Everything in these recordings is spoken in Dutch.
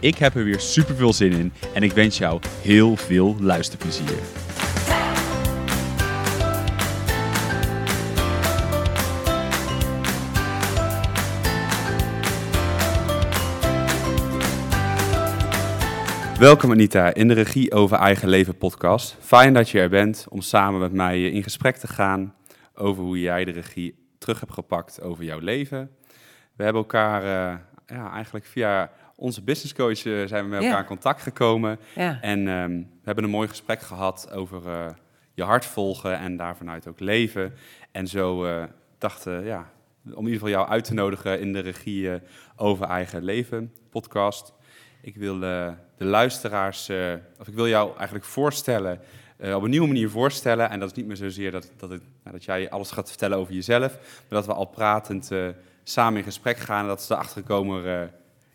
Ik heb er weer super veel zin in en ik wens jou heel veel luisterplezier. Welkom Anita in de Regie over Eigen Leven podcast. Fijn dat je er bent om samen met mij in gesprek te gaan over hoe jij de regie terug hebt gepakt over jouw leven. We hebben elkaar uh, ja, eigenlijk via onze business coach uh, zijn we met elkaar in contact gekomen. Ja. En um, we hebben een mooi gesprek gehad over uh, je hart volgen en daarvanuit ook leven. En zo dachten, ja, om in ieder geval jou uit te nodigen in de regie over eigen leven podcast. Ik wil de luisteraars, of ik wil jou eigenlijk voorstellen uh, op een nieuwe manier voorstellen. En dat is niet meer zozeer dat, dat, het, nou, dat jij alles gaat vertellen over jezelf, maar dat we al pratend uh, samen in gesprek gaan en dat ze erachter komen uh,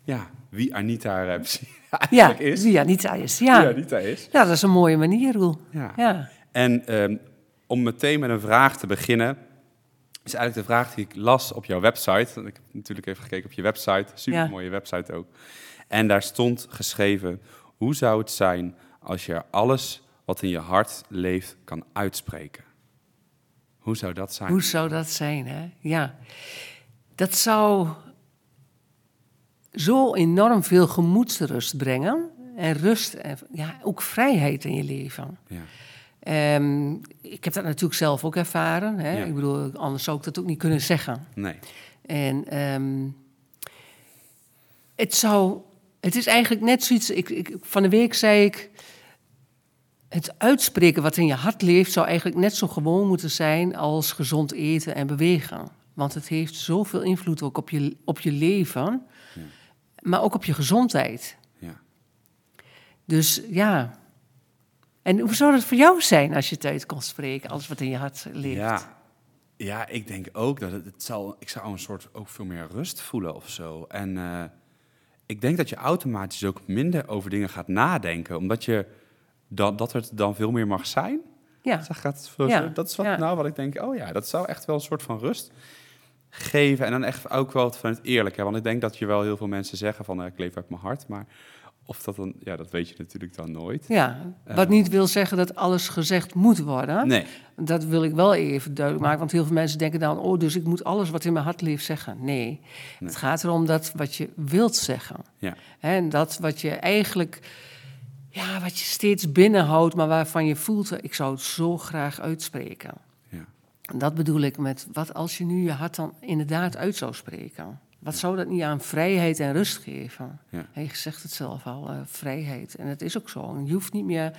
ja, wie Anita eigenlijk ja, is. wie Anita is, ja. Wie Anita is. Ja, dat is een mooie manier, Roel. Ja. ja. En um, om meteen met een vraag te beginnen, is eigenlijk de vraag die ik las op jouw website. Ik heb natuurlijk even gekeken op je website, super mooie website ook. En daar stond geschreven, hoe zou het zijn als je alles wat in je hart leeft kan uitspreken. Hoe zou dat zijn? Hoe zou dat zijn, hè? Ja. Dat zou zo enorm veel gemoedsrust brengen. En rust en ja, ook vrijheid in je leven. Ja. Um, ik heb dat natuurlijk zelf ook ervaren. Hè? Ja. Ik bedoel, anders zou ik dat ook niet kunnen zeggen. Nee. En um, het zou... Het is eigenlijk net zoiets... Ik, ik, van de week zei ik het uitspreken wat in je hart leeft zou eigenlijk net zo gewoon moeten zijn als gezond eten en bewegen. Want het heeft zoveel invloed ook op je, op je leven. Maar ook op je gezondheid. Ja. Dus ja. En hoe zou het voor jou zijn als je het uit kon spreken, alles wat in je hart leeft? Ja, ja ik denk ook dat het, het zal, ik zou een soort ook veel meer rust voelen of zo. En uh, ik denk dat je automatisch ook minder over dingen gaat nadenken, omdat je dat, dat het dan veel meer mag zijn. Ja. Dat, gaat, dat is wat, ja. nou wat ik denk, oh ja, dat zou echt wel een soort van rust geven. En dan echt ook wel van het eerlijke. Want ik denk dat je wel heel veel mensen zeggen van, uh, ik leef uit mijn hart. Maar of dat dan, ja, dat weet je natuurlijk dan nooit. Ja, wat uh, niet wil zeggen dat alles gezegd moet worden. Nee. Dat wil ik wel even duidelijk maken. Want heel veel mensen denken dan, oh, dus ik moet alles wat in mijn hart leeft zeggen. Nee, nee. het gaat erom dat wat je wilt zeggen. Ja. En dat wat je eigenlijk ja, wat je steeds binnenhoudt, maar waarvan je voelt, ik zou het zo graag uitspreken. En dat bedoel ik met, wat als je nu je hart dan inderdaad uit zou spreken? Wat zou dat niet aan vrijheid en rust geven? Ja. je zegt het zelf al, uh, vrijheid. En het is ook zo. Je hoeft niet meer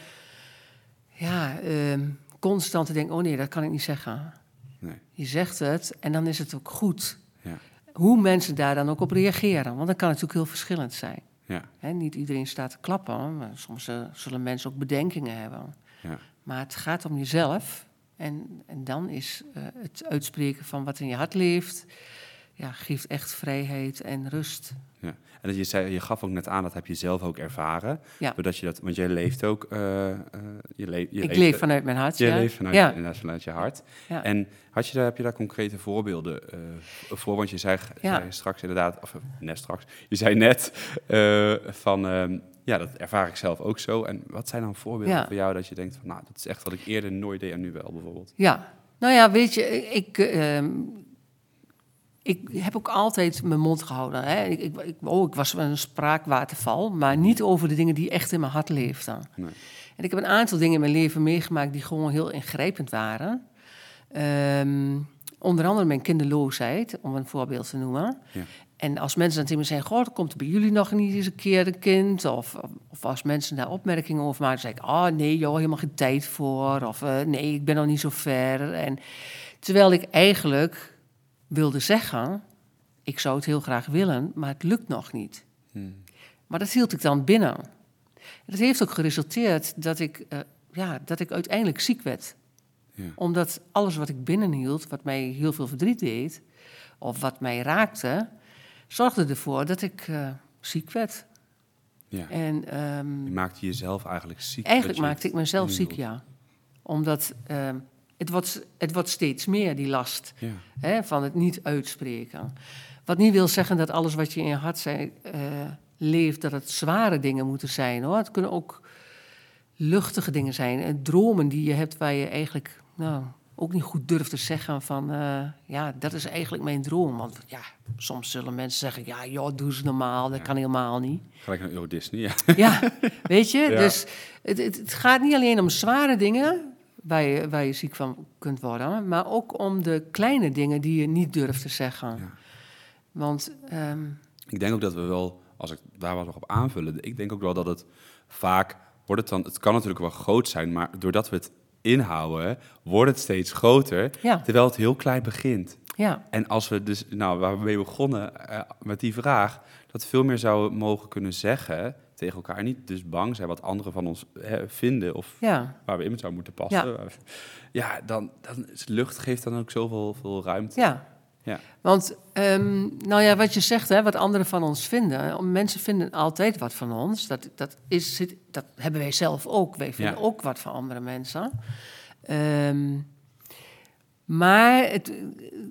ja, uh, constant te denken, oh nee, dat kan ik niet zeggen. Nee. Je zegt het en dan is het ook goed. Ja. Hoe mensen daar dan ook op reageren. Want dat kan natuurlijk heel verschillend zijn. Ja. He, niet iedereen staat te klappen, maar soms uh, zullen mensen ook bedenkingen hebben. Ja. Maar het gaat om jezelf. En, en dan is uh, het uitspreken van wat in je hart leeft, ja, geeft echt vrijheid en rust. Ja. En je, zei, je gaf ook net aan, dat heb je zelf ook ervaren. Ja. Doordat je dat, want jij leeft ook. Uh, je le je ik leeft, leef vanuit mijn hart. Je ja. leeft vanuit, ja. inderdaad vanuit je hart. Ja. En had je daar, heb je daar concrete voorbeelden uh, voor? Want je zei, Ja. zei straks inderdaad, of net straks, je zei net van. Ja, dat ervaar ik zelf ook zo. En wat zijn dan voorbeelden Ja. voor jou dat je denkt van, nou, dat is echt wat ik eerder nooit deed en nu wel bijvoorbeeld? Ja, nou ja, weet je, ik, ehm, ik heb ook altijd mijn mond gehouden. Hè. Ik, ik, oh, ik was wel een spraakwaterval, maar niet over de dingen die echt in mijn hart leefden. Nee. En ik heb een aantal dingen in mijn leven meegemaakt die gewoon heel ingrijpend waren. Ehm, onder andere mijn kinderloosheid, om een voorbeeld te noemen. Ja. En als mensen dan tegen me zeggen, goh, komt er bij jullie nog niet eens een keer een kind? Of, of als mensen daar opmerkingen over maken, dan zeg ik, oh nee joh, helemaal geen tijd voor. Of uh, nee, ik ben nog niet zo ver. En, terwijl ik eigenlijk wilde zeggen, ik zou het heel graag willen, maar het lukt nog niet. Hmm. Maar dat hield ik dan binnen. Dat heeft ook geresulteerd dat ik, uh, ja, dat ik uiteindelijk ziek werd. Ja. Omdat alles wat ik binnenhield, wat mij heel veel verdriet deed, of wat mij raakte, zorgde ervoor dat ik uh, ziek werd. Ja. En, um, je maakte jezelf eigenlijk ziek? Eigenlijk maakte ik mezelf ziek, ja. Omdat um, het, wordt, het wordt steeds meer, die last ja. hè, van het niet uitspreken. Wat niet wil zeggen dat alles wat je in je hart zei, uh, leeft, dat het zware dingen moeten zijn. Hoor. Het kunnen ook luchtige dingen zijn. En dromen die je hebt waar je eigenlijk nou, ook niet goed durft te zeggen van... Uh, ja, dat is eigenlijk mijn droom. Want ja, soms zullen mensen zeggen... ja, joh, doe ze normaal, dat kan helemaal niet. Gelijk naar Euro Disney, ja. Ja, weet je? Dus het, het, het, gaat niet alleen om zware dingen... Waar je, waar je ziek van kunt worden... maar ook om de kleine dingen die je niet durft te zeggen. Want... Um, ik denk ook dat we wel als ik daar wat nog op aanvullen, ik denk ook wel dat het vaak wordt het dan, het kan natuurlijk wel groot zijn, maar doordat we het inhouden, wordt het steeds groter, terwijl het heel klein begint. Ja. En als we dus, nou, waar we mee begonnen uh, met die vraag, dat veel meer zouden mogen kunnen zeggen tegen elkaar, niet dus bang zijn wat anderen van ons hè, vinden of ja. waar we in zouden moeten passen. Ja, ja dan, dan lucht geeft dan ook zoveel veel ruimte. Ja, ja. Want, um, nou ja, wat je zegt, hè, wat anderen van ons vinden. Mensen vinden altijd wat van ons. Dat, dat, is, dat hebben wij zelf ook. Wij vinden ook wat van andere mensen. Um, maar het,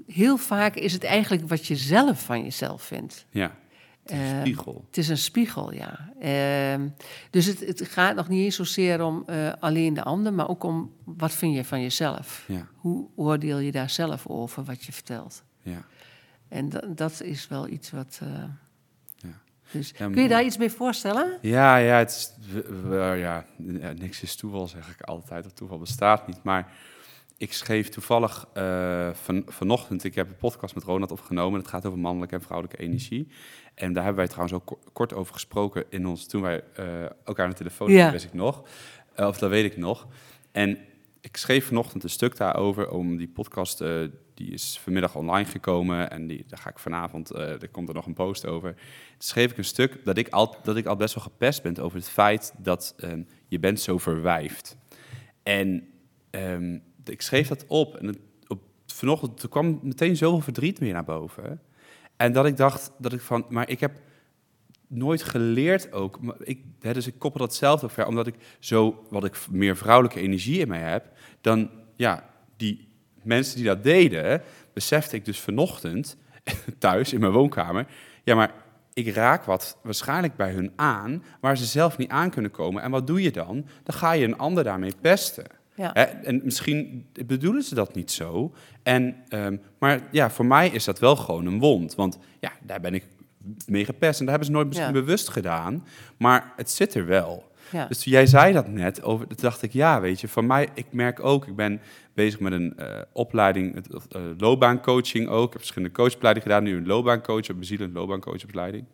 heel vaak is het eigenlijk wat je zelf van jezelf vindt. Ja. Het is een ehm, spiegel. het is een spiegel, ja. Uh, dus het, het, gaat nog niet eens zozeer om uh, alleen de ander, maar ook om wat vind je van jezelf. Ja. Hoe oordeel je daar zelf over wat je vertelt? Ja. En dat is wel iets wat. Uh, ja. Dus, kun je daar iets mee voorstellen? Ja, ja, het is, ja, niks is toeval, zeg ik altijd. toeval bestaat niet. Maar ik schreef toevallig uh, van, vanochtend, ik heb een podcast met Ronald opgenomen. Het gaat over mannelijke en vrouwelijke energie. En daar hebben wij trouwens ook kort over gesproken in ons, toen wij uh, elkaar aan de telefoon ja. wist ik nog. of dat weet ik nog. En ik schreef vanochtend een stuk daarover om die podcast die is vanmiddag online gekomen en die, daar ga ik vanavond, uh, er komt er nog een post over. Schreef ik een stuk dat ik al, dat ik al best wel gepest ben over het feit dat ehm, je bent zo verwijfd. En um, ik schreef dat op en op, vanochtend kwam meteen zoveel verdriet meer naar boven. En dat ik dacht, dat ik van, maar ik heb nooit geleerd ook. Ik, hè, dus ik koppel dat zelf ook ver, omdat ik zo, wat ik meer vrouwelijke energie in mij heb, dan ja, die mensen die dat deden, besefte ik dus vanochtend thuis in mijn woonkamer. Ja, maar ik raak wat waarschijnlijk bij hun aan, waar ze zelf niet aan kunnen komen. En wat doe je dan? Dan ga je een ander daarmee pesten. Ja. En misschien bedoelen ze dat niet zo. En, um, maar ja, voor mij is dat wel gewoon een wond. Want ja, daar ben ik mee gepest. En dat hebben ze nooit misschien bewust gedaan. Maar het zit er wel. Dus jij zei dat net, over, dat dacht ik, ja, weet je, van mij, ik merk ook, ik ben bezig met een uh, opleiding, uh, loopbaancoaching ook. Ik heb verschillende coachopleidingen gedaan, nu een loopbaancoach, een bezielend loopbaancoachopleiding.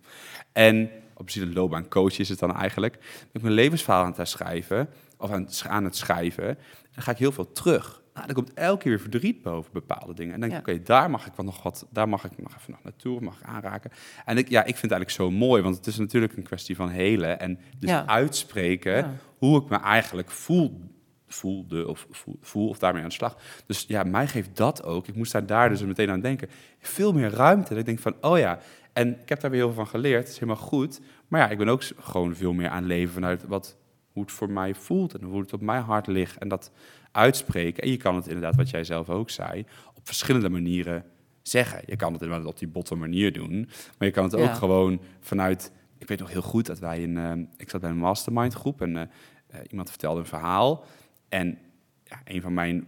En op bezielend loopbaancoach is het dan eigenlijk. Ben ik mijn levensverhaal aan het schrijven, of aan, aan het schrijven, en dan ga ik heel veel terug. Nou, er komt elke keer weer verdriet boven bepaalde dingen. En dan denk ik, oké, daar mag ik wel nog wat, daar mag ik nog even nog naartoe, mag ik aanraken. En ik, ja, ik vind het eigenlijk zo mooi, want het is natuurlijk een kwestie van helen en dus uitspreken hoe ik me eigenlijk voel, voelde of voel, voel, of daarmee aan de slag. Dus ja, mij geeft dat ook, ik moest daar, daar dus meteen aan denken, veel meer ruimte. Dat ik denk van, oh ja, en ik heb daar weer heel veel van geleerd, het is helemaal goed. Maar ja, ik ben ook gewoon veel meer aan leven vanuit wat, hoe het voor mij voelt en hoe het op mijn hart ligt. En dat uitspreken. En je kan het inderdaad, wat jij zelf ook zei, op verschillende manieren zeggen. Je kan het inderdaad op die botte manier doen, maar je kan het ook gewoon vanuit... Ik weet nog heel goed dat wij in... Uh, ik zat bij een mastermind groep en uh, iemand vertelde een verhaal. En ja, een van mijn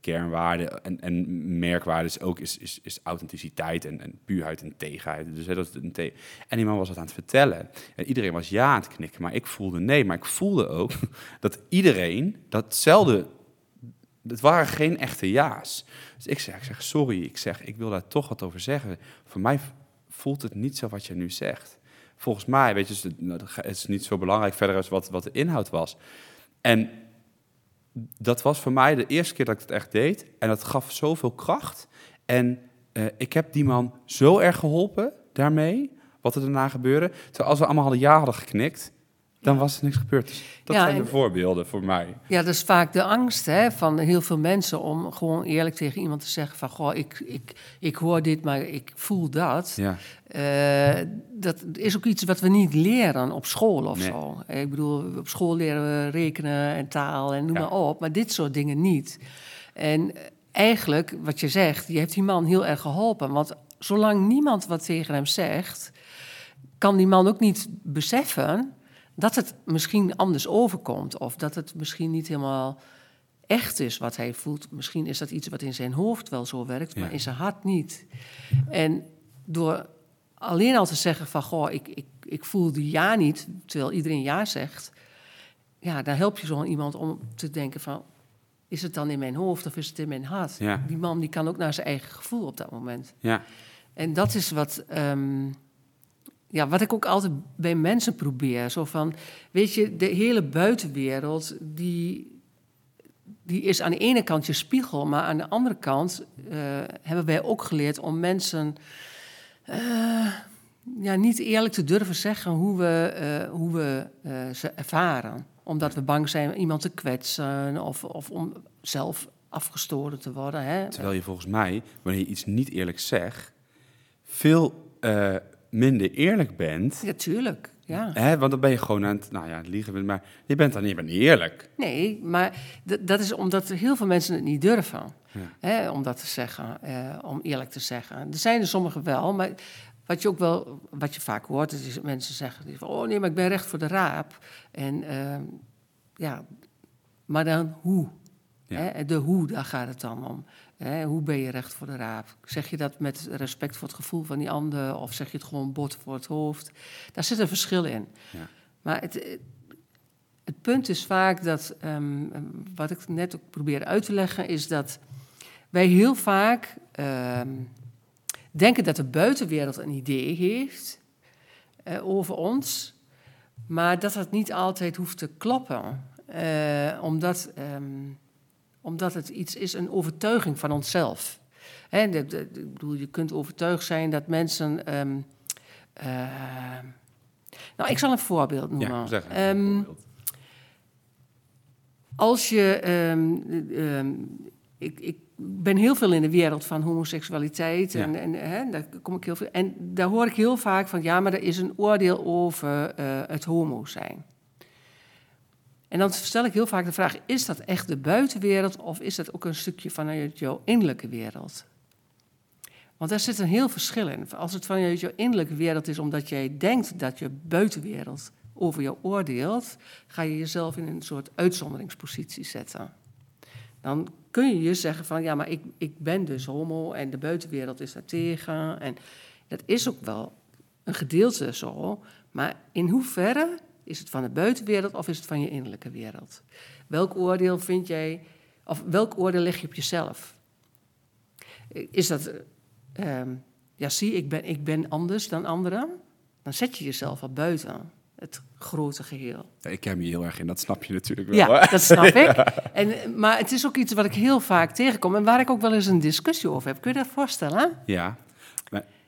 kernwaarden en, en merkwaarden ook is, is, is authenticiteit en, en puurheid en tegenheid. Dus, dat een te en die man was het aan het vertellen. En iedereen was ja aan het knikken, maar ik voelde nee. Maar ik voelde ook dat iedereen datzelfde het waren geen echte ja's. Dus ik zeg, ik zeg, sorry, ik zeg, ik wil daar toch wat over zeggen. Voor mij voelt het niet zo wat je nu zegt. Volgens mij, weet je, nou, het is niet zo belangrijk verder als wat, wat de inhoud was. En dat was voor mij de eerste keer dat ik het echt deed. En dat gaf zoveel kracht. En uh, ik heb die man zo erg geholpen daarmee. wat er daarna gebeurde. Terwijl we allemaal hadden ja hadden geknikt, dan was er niks gebeurd. Dus dat Ja, zijn de en- voorbeelden voor mij. Ja, dat is vaak de angst hè, van heel veel mensen om gewoon eerlijk tegen iemand te zeggen van... Goh, ik, ik, ik hoor dit, maar ik voel dat. Ja, Eh, dat is ook iets wat we niet leren op school of Nee. zo. Ik bedoel, op school leren we rekenen en taal en noem Ja. maar op, maar dit soort dingen niet. En eigenlijk, wat je zegt, je hebt die man heel erg geholpen. Want zolang niemand wat tegen hem zegt, kan die man ook niet beseffen dat het misschien anders overkomt. Of dat het misschien niet helemaal echt is wat hij voelt. Misschien is dat iets wat in zijn hoofd wel zo werkt, maar in zijn hart niet. En door alleen al te zeggen van, goh, ik, ik, ik voel die ja niet, terwijl iedereen ja zegt, ja, dan help je zo'n iemand om te denken van, is het dan in mijn hoofd of is het in mijn hart? Ja. Die man die kan ook naar zijn eigen gevoel op dat moment. ja, En dat is wat, ehm, ja, wat ik ook altijd bij mensen probeer. Zo van, weet je, de hele buitenwereld, die, die is aan de ene kant je spiegel, maar aan de andere kant eh, hebben wij ook geleerd om mensen eh, ja, niet eerlijk te durven zeggen hoe we, eh, hoe we ze ervaren. Omdat we bang zijn iemand te kwetsen of, of om zelf afgestolen te worden. Hè? terwijl je volgens mij, wanneer je iets niet eerlijk zegt, veel minder eerlijk bent. Ja, tuurlijk. Ja. Hè? Want dan ben je gewoon aan het, nou ja, liegen, maar je bent dan niet, niet eerlijk. Nee, maar dat is omdat heel veel mensen het niet durven. Ja. Hè, om dat te zeggen, eh, om eerlijk te zeggen. Er zijn er sommigen wel, maar wat je ook wel, wat je vaak hoort, is dat mensen zeggen: van, Oh nee, maar ik ben recht voor de raap. En ehm, ja, maar dan hoe? Ja. Hè, de hoe, daar gaat het dan om. Hè, hoe ben je recht voor de raap? Zeg je dat met respect voor het gevoel van die ander, of zeg je het gewoon bot voor het hoofd? Daar zit een verschil in. Ja. Maar het, het punt is vaak dat, ehm, wat ik net ook probeer uit te leggen, is dat wij heel vaak ehm, denken dat de buitenwereld een idee heeft eh, over ons, maar dat dat niet altijd hoeft te kloppen. Eh, omdat, ehm, omdat het iets is, een overtuiging van onszelf. Hè, de- de- de- ik bedoel, je kunt overtuigd zijn dat mensen. ehm, ehm, nou, ik zal een voorbeeld noemen. Ja, zeg. Ehm, als je. ehm, ik, ik ben heel veel in de wereld van homoseksualiteit. En, Ja. en daar kom ik heel veel. En daar hoor ik heel vaak van: ja, maar er is een oordeel over eh, het homo zijn. En dan stel ik heel vaak de vraag: is dat echt de buitenwereld of is dat ook een stukje vanuit jouw innerlijke wereld? Want daar zit een heel verschil in. Als het vanuit jouw innerlijke wereld is omdat jij denkt dat je buitenwereld over jou oordeelt, ga je jezelf in een soort uitzonderingspositie zetten. Dan kun je je zeggen van ja, maar ik, ik ben dus homo en de buitenwereld is daar tegen. En dat is ook wel een gedeelte zo. Maar in hoeverre is het van de buitenwereld of is het van je innerlijke wereld? Welk oordeel vind jij, of welk oordeel leg je op jezelf? Is dat, eh, ehm, ja zie, ik ben, ik ben anders dan anderen? Dan zet je jezelf al buiten het grote geheel. Ja, ik ken me heel erg in, dat snap je natuurlijk wel. Ja, hè? dat snap ik. En, maar het is ook iets wat ik heel vaak tegenkom en waar ik ook wel eens een discussie over heb. Kun je dat voorstellen? Ja,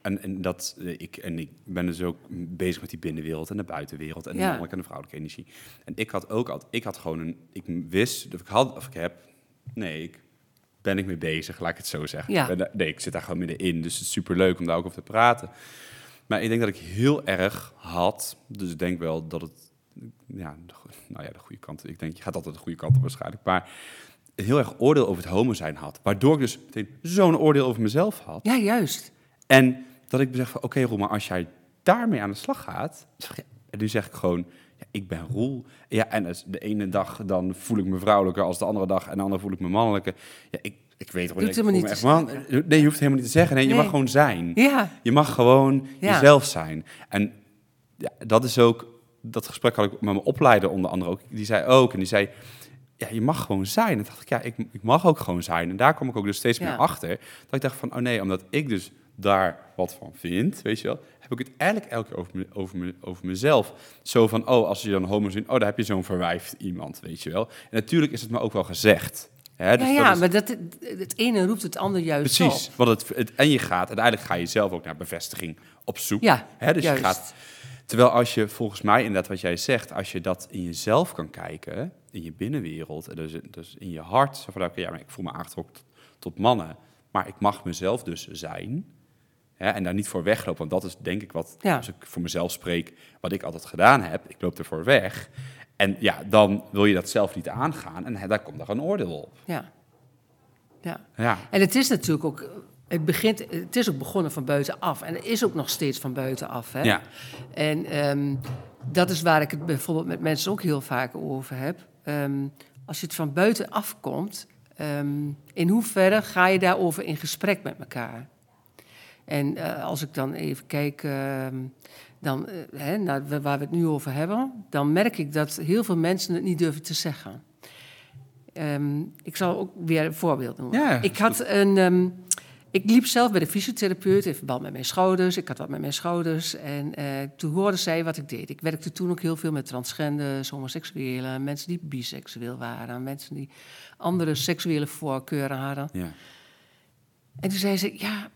en, en, dat, eh, ik, en ik ben dus ook bezig met die binnenwereld en de buitenwereld en de mannelijke en de vrouwelijke energie. En ik had ook altijd, ik had gewoon een, ik wist, of ik had, of ik heb, nee, ik ben ik mee bezig, laat ik het zo zeggen. Ja. Ben nee, ik zit daar gewoon middenin, dus het is superleuk om daar ook over te praten. Maar ik denk dat ik heel erg had, dus ik denk wel dat het, ja, de, nou ja, de goede kant, ik denk, je gaat altijd de goede kant op waarschijnlijk, maar een heel erg oordeel over het homo zijn had. Waardoor ik dus meteen zo'n oordeel over mezelf had. Ja, juist. En dat ik zeg van, oké Roel, maar als jij daarmee aan de slag gaat... Zeg je, en nu zeg ik gewoon, ja, ik ben Roel. Ja, en als de ene dag dan voel ik me vrouwelijker als de andere dag... en de andere voel ik me mannelijker. Ja, ik, ik weet gewoon, ik helemaal niet echt man. Nee, je hoeft helemaal niet te zeggen. Nee, je mag gewoon zijn. Ja, Je mag gewoon Ja. jezelf zijn. En ja, dat is ook... Dat gesprek had ik met mijn opleider onder andere ook. Die zei ook, en die zei... Ja, je mag gewoon zijn. En dacht ik, ja, ik, ik mag ook gewoon zijn. En daar kom ik ook dus steeds meer achter. Dat ik dacht van, oh nee, omdat ik dus daar wat van vind, weet je wel, heb ik het eigenlijk elke keer over, me, over, me, over mezelf. Zo van, oh, als je dan homo ziet, oh, daar heb je zo'n verwijfd iemand, weet je wel. En natuurlijk is het me ook wel gezegd. Hè, dus ja, dat ja is- maar dat, het ene roept het ander juist Precies, op. want het, het, en je gaat, uiteindelijk ga je zelf ook naar bevestiging op zoek. Ja, Hè, dus juist. je gaat, terwijl als je volgens mij inderdaad wat jij zegt, als je dat in jezelf kan kijken, in je binnenwereld, en dus, dus in je hart, zo van oké, ja, maar ik voel me aangetrokken tot, tot mannen, maar ik mag mezelf dus zijn. Hè, en daar niet voor weglopen, want dat is denk ik wat, Ja. als ik voor mezelf spreek, wat ik altijd gedaan heb. Ik loop ervoor weg. En ja, dan wil je dat zelf niet aangaan en hè, daar komt er een oordeel op. Ja. ja. Ja, En het is natuurlijk ook, het, begint, het is ook begonnen van buitenaf. En het is ook nog steeds van buitenaf. Hè? ja, En ehm, dat is waar ik het bijvoorbeeld met mensen ook heel vaak over heb. Ehm, als je het van buitenaf komt, ehm, in hoeverre ga je daarover in gesprek met elkaar? En eh, als ik dan even kijk ehm, dan, eh, hè, naar wa- waar we het nu over hebben, dan merk ik dat heel veel mensen het niet durven te zeggen. Ehm, ik zal ook weer een voorbeeld noemen. Ja, ik had een. ehm, ik liep zelf bij de fysiotherapeut in verband met mijn schouders. Ik had wat met mijn schouders. En eh, toen hoorde zij wat ik deed. Ik werkte toen ook heel veel met transgenders, homoseksuelen, mensen die biseksueel waren, mensen die andere seksuele voorkeuren hadden. ja. En toen zei ze: Ja,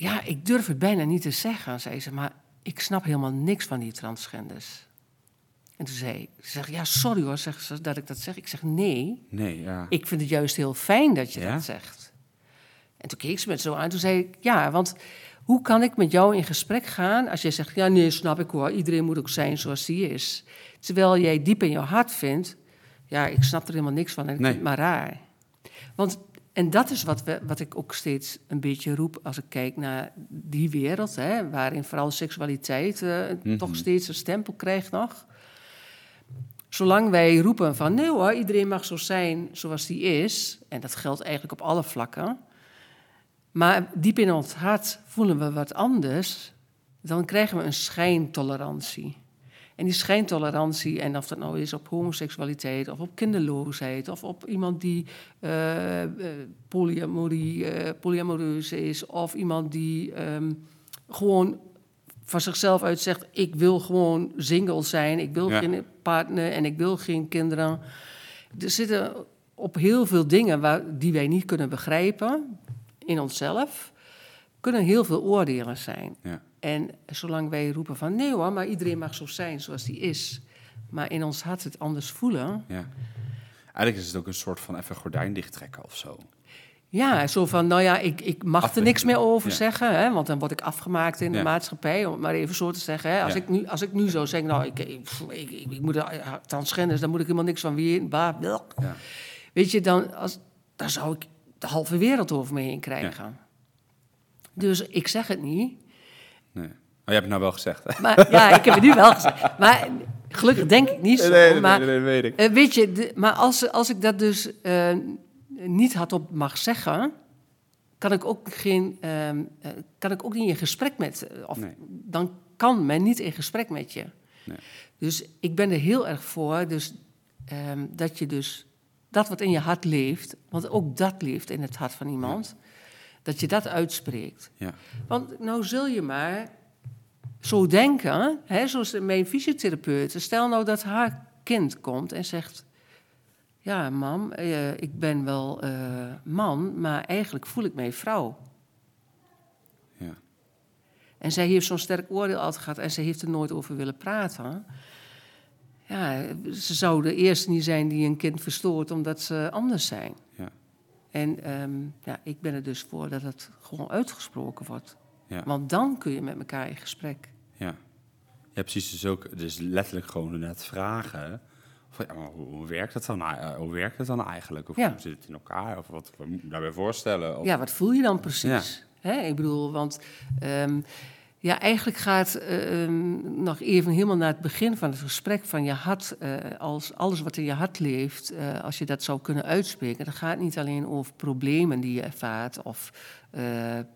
ja ik durf het bijna niet te zeggen, zei ze, maar ik snap helemaal niks van die transgenders. En toen zei ze zegt, Ja, sorry hoor, zegt ze, dat ik dat zeg. Ik zeg: Nee, Nee, ja. ik vind het juist heel fijn dat je Ja? dat zegt. En toen keek ze me zo aan. Toen zei ik, ja, want hoe kan ik met jou in gesprek gaan als jij zegt, ja, nee, snap ik hoor, iedereen moet ook zijn zoals hij is. Terwijl jij diep in je hart vindt, ja, ik snap er helemaal niks van en ik Nee. vind het maar raar. Want, en dat is wat, we, wat ik ook steeds een beetje roep als ik kijk naar die wereld, hè, waarin vooral seksualiteit eh, Mhm. toch steeds een stempel krijgt nog. Zolang wij roepen van nee hoor, iedereen mag zo zijn zoals die is, en dat geldt eigenlijk op alle vlakken, maar diep in ons hart voelen we wat anders, dan krijgen we een schijntolerantie. En die schijntolerantie, en of dat nou is op homoseksualiteit of op kinderloosheid of op iemand die eh, polyamorie, eh, polyamoreus is of iemand die ehm, gewoon van zichzelf uit zegt: Ik wil gewoon single zijn, ik wil Ja. geen partner en ik wil geen kinderen. Er zitten op heel veel dingen waar, die wij niet kunnen begrijpen in onszelf, kunnen heel veel oordelen zijn. Ja. En zolang wij roepen van nee hoor, maar iedereen mag zo zijn zoals die is, maar in ons hart het anders voelen. Ja. Eigenlijk is het ook een soort van even gordijn dichttrekken of zo. Ja, zo van, nou ja, ik, ik mag er niks meer over ja. zeggen, hè, want dan word ik afgemaakt in de maatschappij, om het maar even zo te zeggen. Hè. Als, Ja. ik nu, als ik nu zou zeggen, nou, ik, ik, ik, ik, moet er- transgenders, daar moet ik helemaal niks van bah, blok. Ja. Weet je, dan, als, dan zou ik de halve wereld over me heen krijgen. Dus ik zeg het niet. Nee. Maar je hebt het nou wel gezegd, hè? Maar ja, ik heb het nu wel gezegd. Maar gelukkig denk ik niet zo. maar, weet ik. eh, weet je, de- maar als, als ik dat dus eh, niet hardop mag zeggen, kan ik ook geen, ehm, eh, kan ik ook niet in gesprek met, of Nee. dan kan men niet in gesprek met je. Nee. Dus ik ben er heel erg voor, dus ehm, dat je dus dat wat in je hart leeft, want ook dat leeft in het hart van iemand, dat je dat uitspreekt. Ja. Want nou zul je maar zo denken, hè, zoals mijn fysiotherapeut. Stel nou dat haar kind komt en zegt... Ja, mam, eh, ik ben wel eh, man, maar eigenlijk voel ik mij vrouw. Ja. En zij heeft zo'n sterk oordeel altijd gehad en ze heeft er nooit over willen praten. Ja, ze zou de eerste niet zijn die een kind verstoort omdat ze anders zijn. Ja. En ehm, ja, ik ben er dus voor dat het gewoon uitgesproken wordt. Ja. Want dan kun je met elkaar in gesprek. Ja. Ja, precies. Dus ook dus letterlijk gewoon net vragen. Van, ja, maar hoe, hoe werkt het dan, hoe werkt het dan eigenlijk? Of Ja. hoe zit het in elkaar? Of wat, daarbij voorstellen? Of, Ja, wat voel je dan precies? Hè, ik bedoel, want ehm, ja, eigenlijk gaat eh, ehm, nog even helemaal naar het begin van het gesprek van je hart, eh, als alles wat in je hart leeft, eh, als je dat zou kunnen uitspreken, dan gaat het niet alleen over problemen die je ervaart of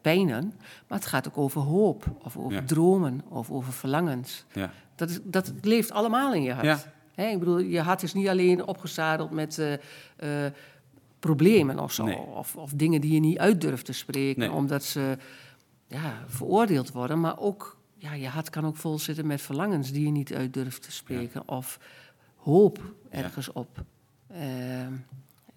pijnen, maar het gaat ook over hoop, of over Ja. dromen, of over verlangens. Ja. Dat, is, dat leeft allemaal in je hart. Ja. Hè, ik bedoel, je hart is niet alleen opgezadeld met problemen of zo. Nee. Of, of dingen die je niet uit durft te spreken, Nee. omdat ze ja, veroordeeld worden. Maar ook, ja, je hart kan ook vol zitten met verlangens die je niet uit durft te spreken. Of hoop ergens op. Ehm,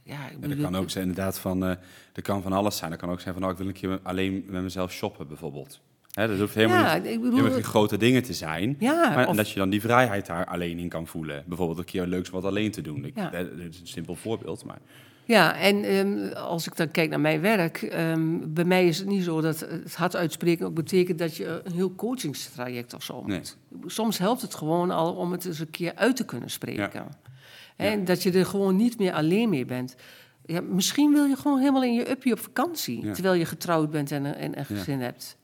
Ja, ik Ja, dat bedoel, kan ook zijn inderdaad van, eh er kan van alles zijn. Dat kan ook zijn van, nou, ik wil een keer alleen met mezelf shoppen bijvoorbeeld. Hè, dat hoeft helemaal, Ja, niet, ik bedoel- helemaal geen grote dingen te zijn. Ja, maar of- dat je dan die vrijheid daar alleen in kan voelen. Bijvoorbeeld een keer leuks wat alleen te doen. Ik, Ja. Dat is een simpel voorbeeld, maar Ja, en ehm, als ik dan kijk naar mijn werk, ehm, bij mij is het niet zo dat het hard uitspreken ook betekent dat je een heel coachingstraject of zo Nee. moet. Soms helpt het gewoon al om het eens een keer uit te kunnen spreken. Ja. En dat je er gewoon niet meer alleen mee bent. Ja, misschien wil je gewoon helemaal in je uppie op vakantie, Ja. terwijl je getrouwd bent en, een- en gezin hebt.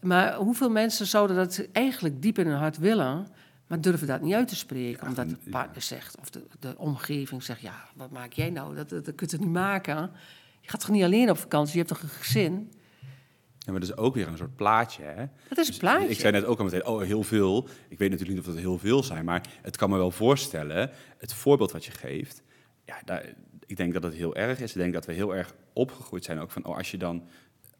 Maar hoeveel mensen zouden dat eigenlijk diep in hun hart willen, maar durven dat niet uit te spreken? Ja, omdat de partner zegt, of de, de omgeving zegt, ja, wat maak jij nou? Dat, dat, dat kun je toch niet maken? Je gaat toch niet alleen op vakantie, je hebt toch een gezin? Ja, maar dat is ook weer een soort plaatje, hè? Dat is een Dus plaatje. Ik zei net ook al meteen, oh, heel veel. Ik weet natuurlijk niet of dat heel veel zijn, maar het kan me wel voorstellen, het voorbeeld wat je geeft, ja, daar, ik denk dat het heel erg is. Ik denk dat we heel erg opgegroeid zijn ook van, oh, als je dan,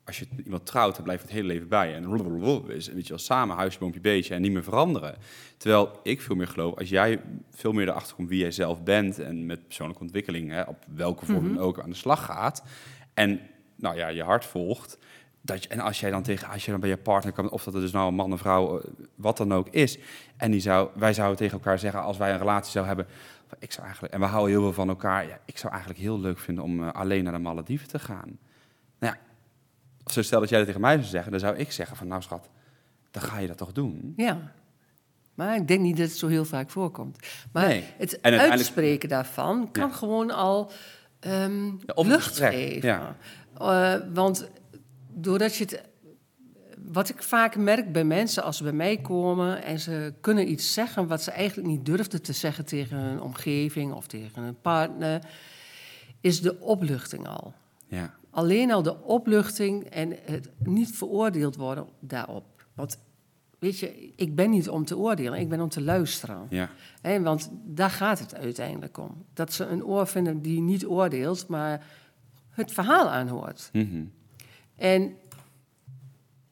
als je iemand trouwt, dan blijft het hele leven bij. En blablabla is, weet je wel, samen, huisje, boompje, beestje en niet meer veranderen. Terwijl ik veel meer geloof, als jij veel meer erachter komt wie jij zelf bent en met persoonlijke ontwikkeling, hè, op welke vorm dan ook aan de slag gaat, en nou ja, je hart volgt, dat je, en als jij dan tegen, als je dan bij je partner kan, of dat het dus nou een man, een vrouw, eh, wat dan ook is, en die zou, wij zouden tegen elkaar zeggen, als wij een relatie zouden hebben, ik zou eigenlijk, en we houden heel veel van elkaar, ja, ik zou eigenlijk heel leuk vinden om eh, alleen naar de Malediven te gaan. Nou ja, zo stel dat jij dat tegen mij zou zeggen, dan zou ik zeggen van, nou schat, dan ga je dat toch doen? Ja. Maar ik denk niet dat het zo heel vaak voorkomt. Maar Nee. het En uiteindelijk- uitspreken daarvan kan Ja. gewoon al Ja, een lucht geven. ja. Eh, want doordat je het... Wat ik vaak merk bij mensen als ze bij mij komen en ze kunnen iets zeggen wat ze eigenlijk niet durfden te zeggen tegen hun omgeving of tegen hun partner, is de opluchting al. Ja, Alleen al de opluchting en het niet veroordeeld worden daarop. Want weet je, ik ben niet om te oordelen, ik ben om te luisteren. ja, want daar gaat het uiteindelijk om. Dat ze een oor vinden die niet oordeelt, maar het verhaal aanhoort. mhm, En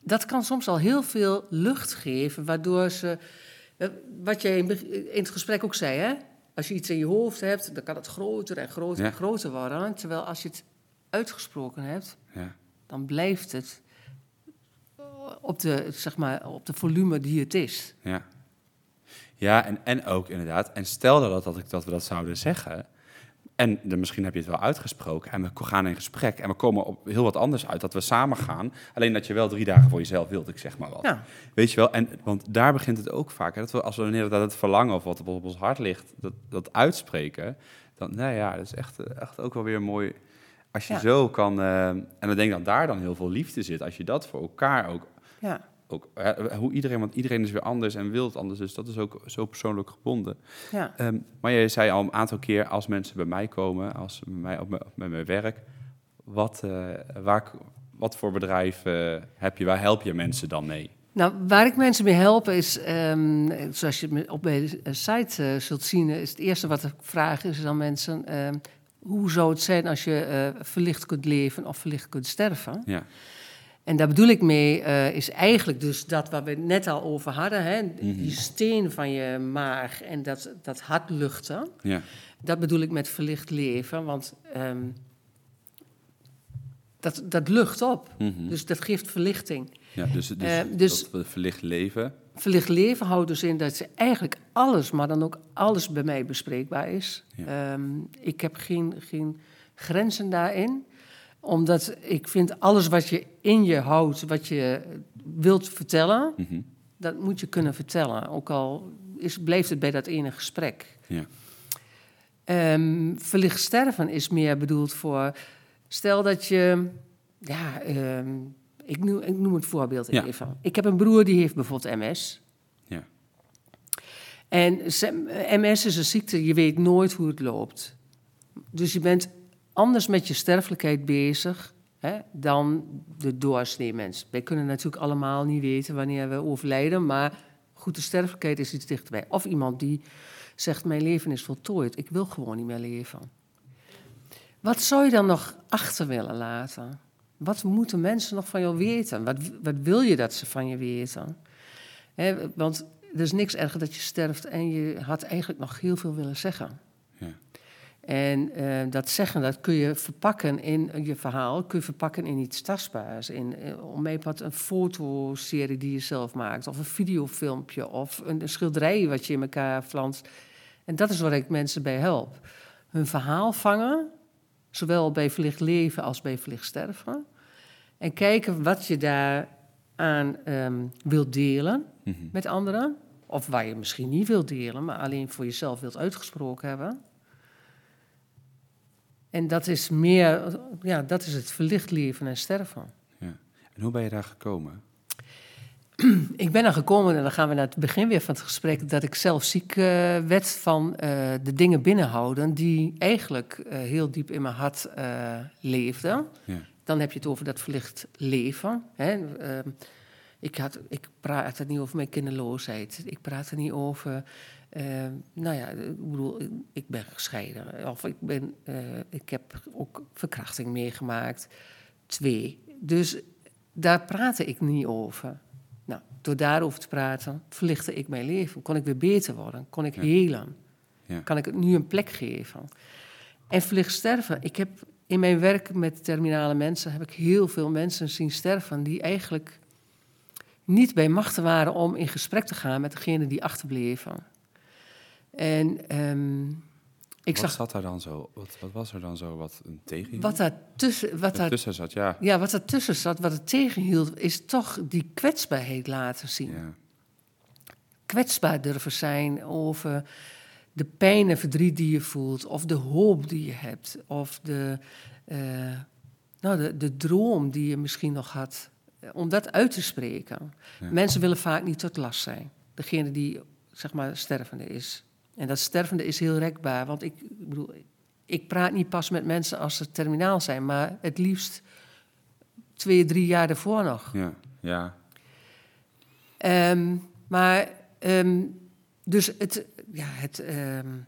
dat kan soms al heel veel lucht geven, waardoor ze. eh, Wat jij in het gesprek ook zei, hè? Als je iets in je hoofd hebt, dan kan het groter en groter Ja. en groter worden. Terwijl als je het uitgesproken hebt, ja, dan blijft het op de, zeg maar, op de volume die het is. ja. Ja, en, en ook inderdaad, en stel dat, dat, ik, dat we dat zouden zeggen, en dan misschien heb je het wel uitgesproken, en we gaan in gesprek, en we komen op heel wat anders uit, dat we samen gaan, alleen dat je wel drie dagen voor jezelf wilt, ik zeg maar wat. Ja, Weet je wel, en, want daar begint het ook vaak. Hè, dat we, als we dat het verlangen of wat op ons hart ligt, dat, dat uitspreken, dan, nou ja, dat is echt, echt ook wel weer mooi. Als je Ja. zo kan, eh, en dan denk ik dat daar dan heel veel liefde zit, als je dat voor elkaar ook, ja, ook hoe iedereen, want iedereen is weer anders en wil het anders, dus dat is ook zo persoonlijk gebonden. ja. Ehm, maar je zei al een aantal keer, als mensen bij mij komen, als bij mij op mijn, op mijn werk, wat, eh, waar, wat voor bedrijf eh, heb je, waar help je mensen dan mee? Nou, waar ik mensen mee help is, ehm, zoals je op mijn site zult zien, is het eerste wat ik vraag is aan mensen, ehm, hoe zou het zijn als je eh, verlicht kunt leven of verlicht kunt sterven? Ja, En daar bedoel ik mee, eh, is eigenlijk dus dat waar we het net al over hadden, hè? die steen van je maag en dat, dat hart luchten. ja, Dat bedoel ik met verlicht leven, want ehm, dat, dat lucht op. Mhm. Dus dat geeft verlichting. Ja, dus, dus, Eh, dus- dat verlicht leven. Verlicht leven houdt dus in dat ze eigenlijk alles, maar dan ook alles bij mij bespreekbaar is. Ja. Ehm, ik heb geen, geen grenzen daarin, omdat ik vind alles wat je in je houdt, wat je wilt vertellen, Mhm. dat moet je kunnen vertellen. Ook al is, blijft het bij dat ene gesprek. Ja. Ehm, verlicht sterven is meer bedoeld voor. Stel dat je. Ja, ehm, ik, noem, ik noem het voorbeeld Ja. even. Ik heb een broer die heeft bijvoorbeeld MS. Ja. En MS is een ziekte, je weet nooit hoe het loopt. Dus je bent anders met je sterfelijkheid bezig hè, dan de doorsnee mens. Wij kunnen natuurlijk allemaal niet weten wanneer we overlijden, maar goed, de sterfelijkheid is iets dichterbij. Of iemand die zegt, mijn leven is voltooid, ik wil gewoon niet meer leven. Wat zou je dan nog achter willen laten? Wat moeten mensen nog van jou weten? Wat, wat wil je dat ze van je weten? Want er is niks erger dat je sterft en je had eigenlijk nog heel veel willen zeggen. Ja. En eh, dat zeggen, dat kun je verpakken in je verhaal, kun je verpakken in iets tastbaars. In, eh, om wat een fotoserie die je zelf maakt, of een videofilmpje, of een, een schilderij wat je in elkaar flanst. En dat is waar ik mensen bij help. Hun verhaal vangen, zowel bij verlicht leven als bij verlicht sterven. En kijken wat je daar aan ehm, wilt delen Mhm. met anderen. Of waar je misschien niet wilt delen, maar alleen voor jezelf wilt uitgesproken hebben. En dat is meer, ja, dat is het verlicht leven en sterven. Ja. En hoe ben je daar gekomen? Ik ben er gekomen, en dan gaan we naar het begin weer van het gesprek, dat ik zelf ziek eh, werd van eh, de dingen binnenhouden die eigenlijk eh, heel diep in mijn hart leefden. Ja. Dan heb je het over dat verlicht leven. Hè. Ehm, ik, had, ik praat er niet over mijn kinderloosheid. Ik praat er niet over. ehm, nou ja, ik bedoel, ik- ben gescheiden. Of ik, ben, ik heb ook verkrachting meegemaakt. Twee. Dus daar praatte ik niet over. Nou, door daarover te praten, verlichtte ik mijn leven. Kon ik weer beter worden. Kon ik Ja. helen. Ja. Kan ik het nu een plek geven. En verlicht sterven. Ik heb in mijn werk met terminale mensen... heb ik heel veel mensen zien sterven... die eigenlijk niet bij machten waren om in gesprek te gaan... met degene die achterbleven. En ehm, ik wat zag zat daar dan zo? Wat, wat was er dan zo wat een tegenhield? wat daar tussen... Wat daar, tussen zat, ja. ja, wat er tussen zat, wat het tegenhield... is toch die kwetsbaarheid laten zien. ja. kwetsbaar durven zijn over de pijn en verdriet die je voelt, of de hoop die je hebt, of de, eh, nou, de, de droom die je misschien nog had, eh, om dat uit te spreken. Ja. Mensen willen vaak niet tot last zijn. Degene die, zeg maar, stervende is. En dat stervende is heel rekbaar, want ik, ik bedoel, ik praat niet pas met mensen als ze terminaal zijn, maar het liefst twee, drie jaar ervoor nog. Ja, ja. Ehm, maar, ehm, dus het, ja, het, ehm,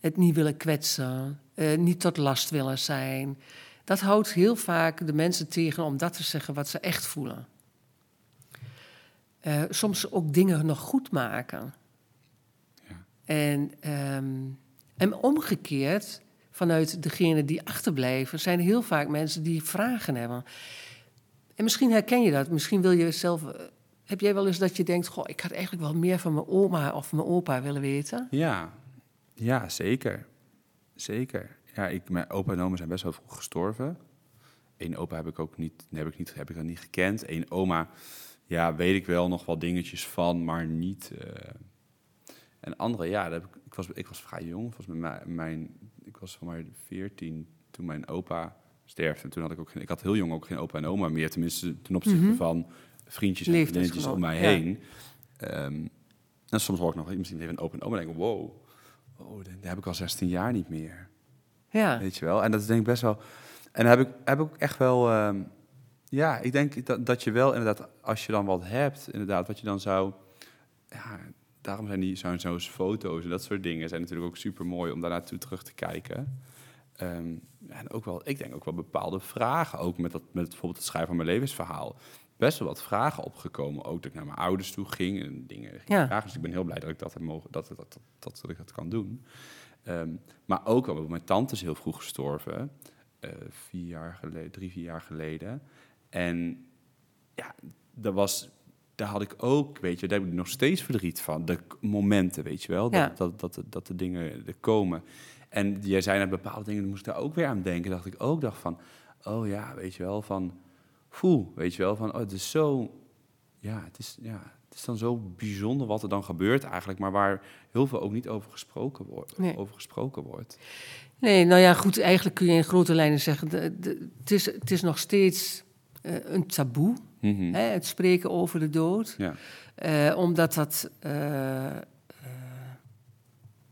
het niet willen kwetsen, eh, niet tot last willen zijn, dat houdt heel vaak de mensen tegen om dat te zeggen wat ze echt voelen. Eh, soms ook dingen nog goed maken. En, ehm, en omgekeerd, vanuit degene die achterblijven, zijn heel vaak mensen die vragen hebben. En misschien herken je dat, misschien wil je zelf. eh, Heb jij wel eens dat je denkt: Goh, ik had eigenlijk wel meer van mijn oma of mijn opa willen weten? Ja, ja zeker. Zeker. Ja, ik, mijn opa en oma zijn best wel vroeg gestorven. Eén opa heb ik ook niet, heb ik niet, heb ik dan niet gekend. Eén oma, ja, weet ik wel nog wel dingetjes van, maar niet. eh. En andere, ja, daar heb ik, ik, was, ik was vrij jong. Volgens mij, mijn, ik was van maar 14 toen mijn opa sterfde. En toen had ik ook geen, ik had heel jong ook geen opa en oma meer. Tenminste, ten opzichte Mhm. van vriendjes en vriendinnetjes om mij ja. heen. Ehm, en soms hoor ik nog misschien even een opa en oma en denk ik, wow, oh, daar heb ik al 16 jaar niet meer. Ja, Weet je wel? En dat is denk ik best wel. En dan heb ik, heb ik ook echt wel. ehm, ja, ik denk dat, dat je wel inderdaad, als je dan wat hebt, inderdaad, wat je dan zou. Ja, daarom zijn die zo'n zo'n foto's en dat soort dingen zijn natuurlijk ook super mooi om daar naartoe terug te kijken. Ehm, en ook wel, ik denk ook wel bepaalde vragen, ook met, dat, met bijvoorbeeld het schrijven van mijn levensverhaal. Best wel wat vragen opgekomen. Ook dat ik naar mijn ouders toe ging en dingen ging Ja. vragen. Dus ik ben heel blij dat ik dat heb mogen, dat, dat, dat, dat, dat ik dat kan doen. Ehm, maar ook wel, mijn tante is heel vroeg gestorven. eh, vier jaar geleden, drie, vier jaar geleden. En ja, dat was, daar had ik ook, weet je, daar heb ik nog steeds verdriet van. De momenten, weet je wel, dat, Ja. dat, dat, dat, de dingen er komen. En jij zei net bepaalde dingen, moest ik daar ook weer aan denken. Dacht ik ook, dacht van, oh ja, weet je wel, van, voel, weet je wel, van, oh, het is zo, ja, het is, ja, het is dan zo bijzonder wat er dan gebeurt eigenlijk, maar waar heel veel ook niet over gesproken wordt. Nee. Over gesproken wordt. nee, nou ja, goed, eigenlijk kun je in grote lijnen zeggen: het, is, het is nog steeds een taboe, Mhm. hè, het spreken over de dood. Ja, Eh, omdat dat. eh, eh,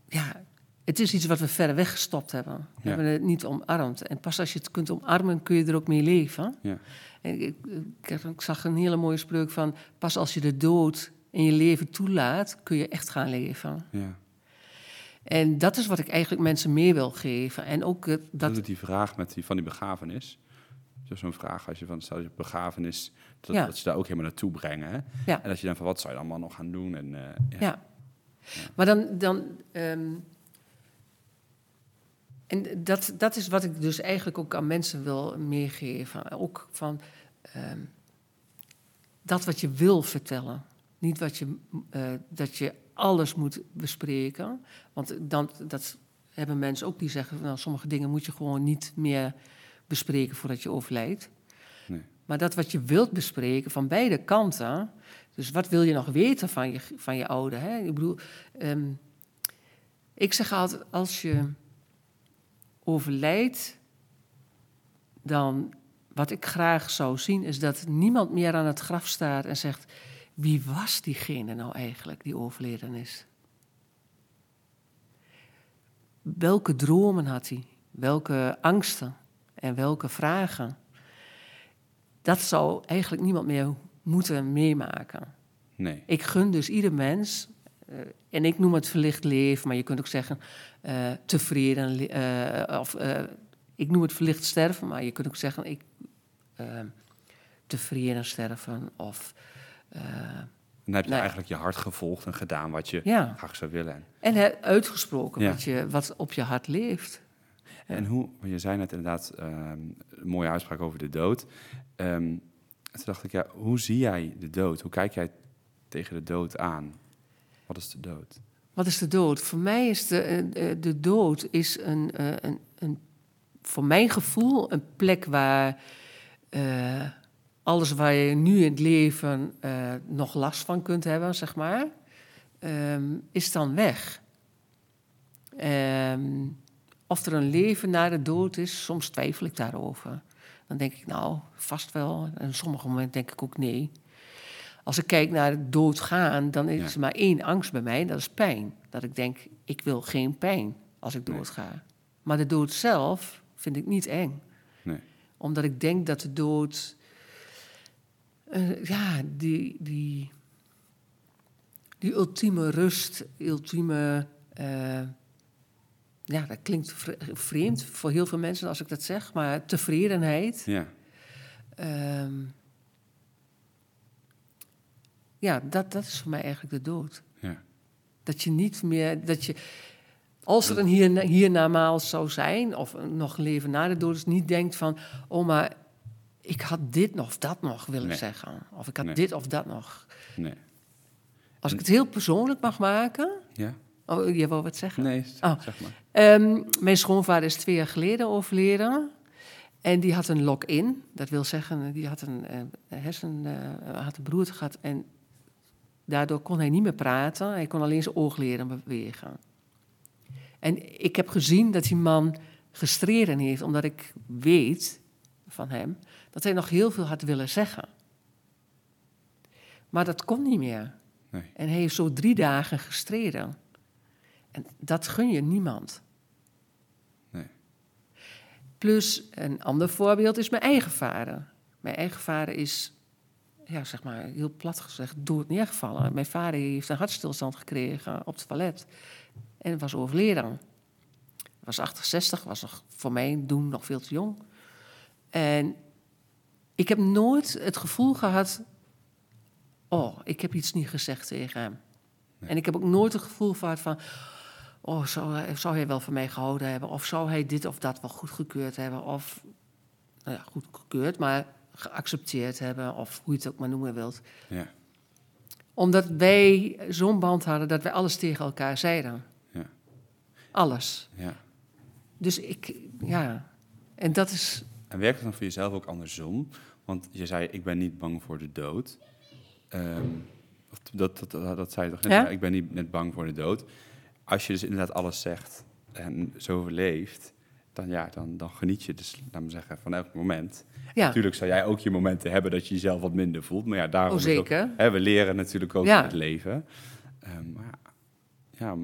ja, het is iets wat we verder weggestopt hebben. We Ja. hebben het niet omarmd. En pas als je het kunt omarmen, kun je er ook mee leven. ja, En ik, ik, ik zag een hele mooie spreuk van... pas als je de dood in je leven toelaat, kun je echt gaan leven. ja. En dat is wat ik eigenlijk mensen mee wil geven. En ook eh, Dat dat... is die vraag met die, van die begrafenis. Zo- Zo'n vraag als je van, stel je begrafenis, dat, Ja. dat ze daar ook helemaal naartoe brengen. Hè? Ja. En dat je dan van, wat zou je allemaal nog gaan doen? En, eh, ja. Ja. Maar dan... dan ehm, En dat, dat is wat ik dus eigenlijk ook aan mensen wil meegeven. Ook van ehm, dat wat je wil vertellen. Niet wat je, eh, dat je alles moet bespreken. Want dan, dat hebben mensen ook die zeggen... Nou, sommige dingen moet je gewoon niet meer bespreken voordat je overlijdt. Nee. Maar dat wat je wilt bespreken van beide kanten... Dus wat wil je nog weten van je, van je ouder? Hè? Ik bedoel, ehm, ik zeg altijd, als je overlijdt, dan wat ik graag zou zien, is dat niemand meer aan het graf staat en zegt: wie was diegene nou eigenlijk die overleden is? Welke dromen had hij? Welke angsten en welke vragen? Dat zou eigenlijk niemand meer moeten meemaken. Nee. Ik gun dus ieder mens, uh, en ik noem het verlicht leven, maar je kunt ook zeggen uh, tevreden, uh, of ik noem het verlicht sterven, maar je kunt ook zeggen ik tevreden sterven of. dan heb je nou, eigenlijk je hart gevolgd en gedaan wat je ja. graag zou willen. En uitgesproken ja. wat, je, wat op je hart leeft. En hoe, je zei net inderdaad een mooie uitspraak over de dood. Um, toen dacht ik, ja, hoe zie jij de dood? Hoe kijk jij tegen de dood aan? Wat is de dood? Wat is de dood? Voor mij is de, de dood is een, een, een, voor mijn gevoel een plek waar uh, alles waar je nu in het leven uh, nog last van kunt hebben, zeg maar, um, is dan weg. Um, of er een leven na de dood is, soms twijfel ik daarover. Dan denk ik, nou, vast wel. En op sommige momenten denk ik ook nee. Als ik kijk naar het doodgaan, dan is er maar één angst bij mij, dat is pijn. Dat ik denk, ik wil geen pijn als ik doodga. Nee. Maar de dood zelf vind ik niet eng. Nee. Omdat ik denk dat de dood, uh, ja, die, die, die ultieme rust, ultieme. Uh, ja, dat klinkt vreemd voor heel veel mensen als ik dat zeg, maar tevredenheid. Ja. Um, ja, dat, dat is voor mij eigenlijk de dood. Ja. Dat je niet meer, dat je, als er een hier, hiernamaals zou zijn, of nog een leven na de dood, is niet denkt van, oh maar ik had dit of dat nog willen nee. zeggen. Of ik had Nee. dit of dat nog. Nee. Als ik het heel persoonlijk mag maken. Ja? Oh, je wou wat zeggen? Nee, Oh. zeg maar. Ehm, mijn schoonvader is twee jaar geleden overleden. En die had een lock-in. Dat wil zeggen, die had een eh, hersen, eh, had een beroerte gehad. En daardoor kon hij niet meer praten. Hij kon alleen zijn oogleden bewegen. En ik heb gezien dat die man gestreden heeft, omdat ik weet van hem dat hij nog heel veel had willen zeggen. Maar dat kon niet meer. Nee. En hij heeft zo drie dagen gestreden. En dat gun je niemand. Nee. Plus een ander voorbeeld is mijn eigen vader. Mijn eigen vader is, ja, zeg maar heel plat gezegd, dood neergevallen. Mijn vader heeft een hartstilstand gekregen op het toilet. En was overleden. Was 68, was nog voor mij doen nog veel te jong. En ik heb nooit het gevoel gehad, oh, ik heb iets niet gezegd tegen hem. En ik heb ook nooit het gevoel gehad van, oh, zou hij, zou hij wel van mij gehouden hebben? Of zou hij dit of dat wel goed gekeurd hebben? Of, nou ja, goed gekeurd, maar geaccepteerd hebben. Of hoe je het ook maar noemen wilt. Ja. Omdat wij zo'n band hadden dat wij alles tegen elkaar zeiden. Ja. Alles. Ja. Dus ik, ja. En dat is, En werkt het dan voor jezelf ook andersom? Want je zei, ik ben niet bang voor de dood. Ehm, dat, dat, dat, dat zei je toch net? Ja, Ik ben niet net bang voor de dood. Als je dus inderdaad alles zegt en zo overleeft, dan, ja, dan, dan geniet je dus, laat me zeggen, van elk moment. ja. Natuurlijk zou jij ook je momenten hebben dat je jezelf wat minder voelt. Maar ja, daarom Oh, ook- zeker. hè, we leren natuurlijk ook Ja. het leven. Ehm, maar ja,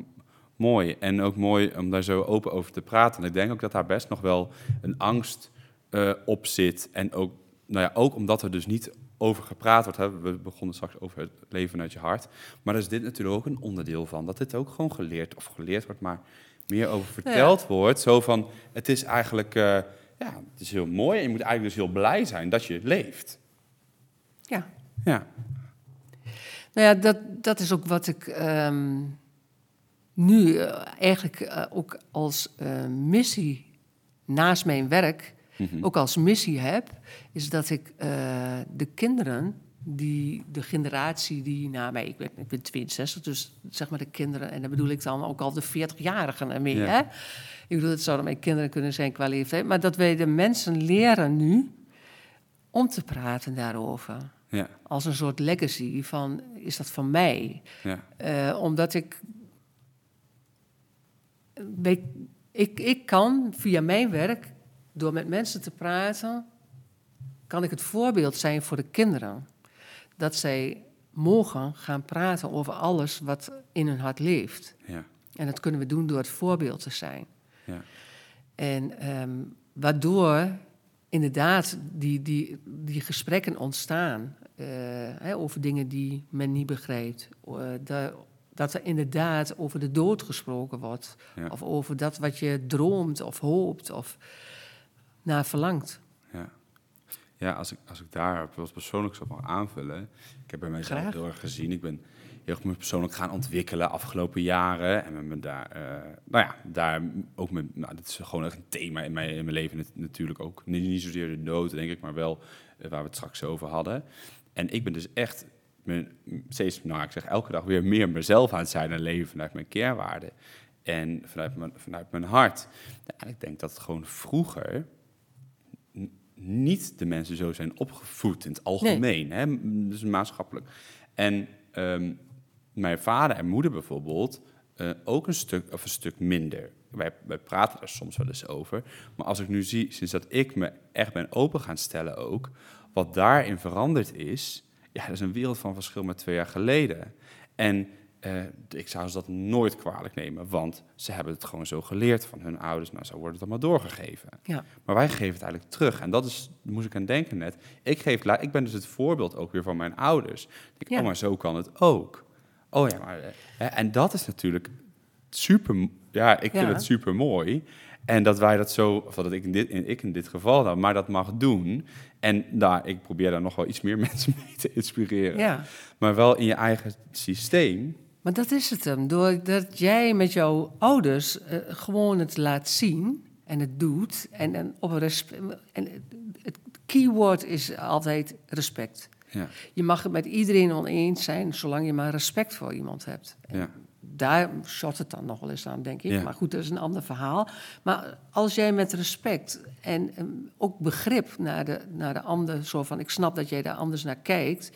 mooi. En ook mooi om daar zo open over te praten. En ik denk ook dat daar best nog wel een angst eh, op zit. En ook, nou ja, ook omdat er dus niet over gepraat wordt. Hè. We begonnen straks over het leven uit je hart. Maar daar is dit natuurlijk ook een onderdeel van. Dat dit ook gewoon geleerd, of geleerd wordt, maar meer over verteld wordt. Zo van, het is eigenlijk, eh, ja, het is heel mooi. En je moet eigenlijk dus heel blij zijn dat je leeft. ja. Ja, Nou ja, dat, dat is ook wat ik ehm, nu eh, eigenlijk eh, ook als missie naast mijn werk, Mhm. ook als missie heb, is dat ik eh, de kinderen, die, de generatie die na mij, ik ben, ik ben 62, dus zeg maar de kinderen, en dan bedoel ik dan ook al de 40-jarigen ermee. Ja. Hè? Ik bedoel, het zouden mijn kinderen kunnen zijn qua leeftijd, maar dat wij de mensen leren nu om te praten daarover. Ja, Als een soort legacy van, is dat van mij? ja, Eh, omdat ik, bij- ik... Ik kan via mijn werk, door met mensen te praten... kan ik het voorbeeld zijn voor de kinderen. Dat zij mogen gaan praten over alles wat in hun hart leeft. ja, En dat kunnen we doen door het voorbeeld te zijn. ja. En ehm, waardoor inderdaad die, die, die gesprekken ontstaan eh, hè, over dingen die men niet begrijpt. Da- dat er inderdaad over de dood gesproken wordt. Ja. Of over dat wat je droomt of hoopt of naar verlangt. Ja, ja als, ik, als ik daar wat persoonlijk zou mag aanvullen. Ik heb bij mijzelf Graag. heel erg gezien. Ik ben heel erg me persoonlijk gaan ontwikkelen afgelopen jaren. En ben me daar, eh, nou ja, daar ook met, nou, dit is gewoon echt een thema in mijn, in mijn leven nat- natuurlijk ook. Niet, niet zozeer de dood, denk ik, maar wel eh, waar we het straks over hadden. En ik ben dus echt me, steeds, nou ik zeg elke dag weer meer mezelf aan het zijn en leven vanuit mijn kernwaarden. En vanuit mijn, vanuit mijn hart. En ik denk dat het gewoon vroeger niet de mensen zo zijn opgevoed in het algemeen, hè? m- dus maatschappelijk. En ehm, mijn vader en moeder bijvoorbeeld eh, ook een stuk of een stuk minder. Wij, wij praten er soms wel eens over, maar als ik nu zie, sinds dat ik me echt ben open gaan stellen ook, wat daarin veranderd is, ja, dat is een wereld van verschil met twee jaar geleden. En eh, ik zou ze dat nooit kwalijk nemen, want ze hebben het gewoon zo geleerd van hun ouders. Nou, zo wordt het allemaal doorgegeven. Ja, Maar wij geven het eigenlijk terug. En dat is, moest ik aan denken net. Ik, geef, ik ben dus het voorbeeld ook weer van mijn ouders. Ik denk, Ja. oh, maar zo kan het ook. Oh ja, maar... eh, hè, en dat is natuurlijk super... Ja, ik vind Ja. het super mooi. En dat wij dat zo... Of dat ik in dit, in, ik in dit geval dan, maar dat mag doen. En daar, ik probeer daar nog wel iets meer mensen mee te inspireren. ja. Maar wel in je eigen systeem. Maar dat is het hem. Doordat jij met jouw ouders eh, gewoon het laat zien en het doet. En, en op een respect. En het- keyword is altijd respect. Ja, Je mag het met iedereen oneens zijn, zolang je maar respect voor iemand hebt. Ja, Daar shot het dan nog wel eens aan, denk ik. Ja. Maar goed, dat is een ander verhaal. Maar als jij met respect en ook begrip naar de, naar de ander, zo van ik snap dat jij daar anders naar kijkt,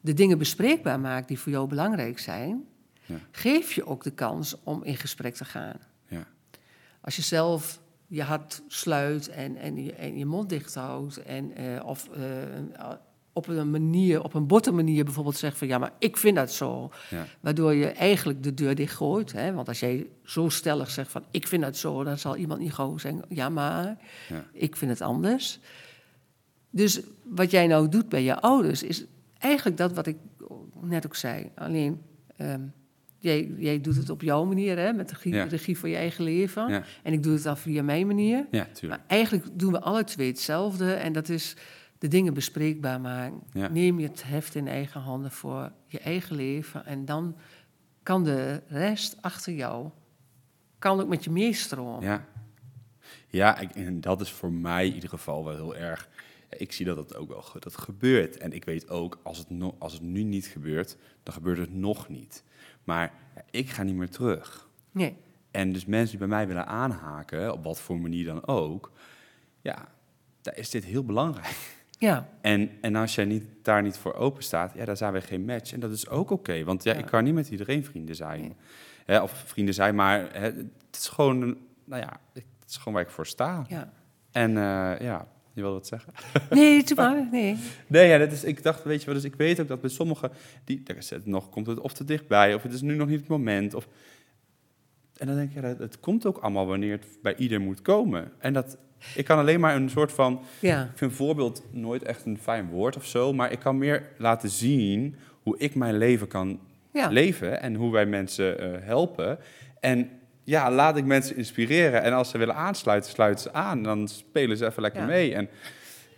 de dingen bespreekbaar maakt die voor jou belangrijk zijn, Ja. geef je ook de kans om in gesprek te gaan. ja, Als je zelf je hart sluit en, en, je, en je mond dicht houdt, en, eh, of eh, op een manier, op een botte manier bijvoorbeeld zegt van ja, maar ik vind dat zo. ja, Waardoor je eigenlijk de deur dichtgooit. Hè? Want als jij zo stellig zegt van ik vind dat zo, dan zal iemand niet gewoon zeggen ja, maar ja, ik vind het anders. Dus wat jij nou doet bij je ouders is eigenlijk dat wat ik net ook zei. Alleen ehm, jij, jij doet het op jouw manier, hè, met de regie, Ja. regie voor je eigen leven. ja, En ik doe het dan via mijn manier. ja, tuurlijk. Maar eigenlijk doen we alle twee hetzelfde. En dat is de dingen bespreekbaar maken. Neem je het heft in eigen handen voor je eigen leven. En dan kan de rest achter jou kan ook met je meestromen. Ja, ja ik, en dat is voor mij in ieder geval wel heel erg. Ik zie dat dat ook wel dat gebeurt. En ik weet ook, als het, no, als het nu niet gebeurt, dan gebeurt het nog niet. Maar ik ga niet meer terug. Nee. En dus mensen die bij mij willen aanhaken, op wat voor manier dan ook, ja, daar is dit heel belangrijk. Ja, En, en als jij niet, daar niet voor open staat, ja, dan zijn we geen match. En dat is ook oké, want ja, Ja. ik kan niet met iedereen vrienden zijn. Nee. Hè, of vrienden zijn, maar hè, het is gewoon, nou ja, het is gewoon waar ik voor sta. ja. En eh, ja, je wilde wat zeggen? Nee, doe maar. Nee. Nee, ja, dat is, ik dacht, weet je wel, dus ik weet ook dat bij sommigen, die, daar is het nog, komt het of te dichtbij, of het is nu nog niet het moment. Of, en dan denk je, ja, dat- het komt ook allemaal wanneer het bij ieder moet komen. En dat, ik kan alleen maar een soort van, Ja, ik vind voorbeeld nooit echt een fijn woord of zo, maar ik kan meer laten zien hoe ik mijn leven kan ja. leven en hoe wij mensen eh, helpen. En ja, laat ik mensen inspireren. En als ze willen aansluiten, sluiten ze aan. Dan spelen ze even lekker Ja. mee. En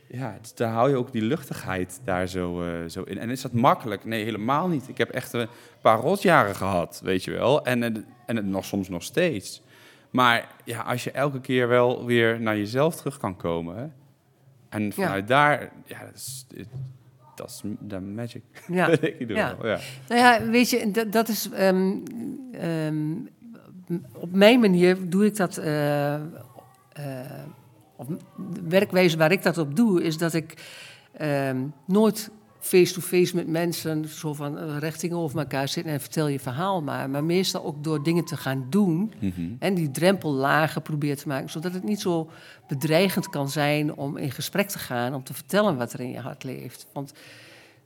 ja, daar hou je ook die luchtigheid daar zo, eh, zo in. En is dat makkelijk? Nee, helemaal niet. Ik heb echt een paar rotjaren gehad, weet je wel. En, en, en het nog soms nog steeds. Maar ja, als je elke keer wel weer naar jezelf terug kan komen. Hè, en vanuit daar, ja, dat is, dat is de magic. Ja. ik ieder Ja. geval, ja. Nou ja, weet je, dat, dat is. ehm, ehm, op mijn manier doe ik dat. de werkwijze waar ik dat op doe, is dat ik ehm, nooit face-to-face met mensen zo van eh, recht tegenover elkaar zitten en vertel je verhaal maar. Maar meestal ook door dingen te gaan doen Mhm. en die drempel lager probeert te maken, zodat het niet zo bedreigend kan zijn om in gesprek te gaan, om te vertellen wat er in je hart leeft. Want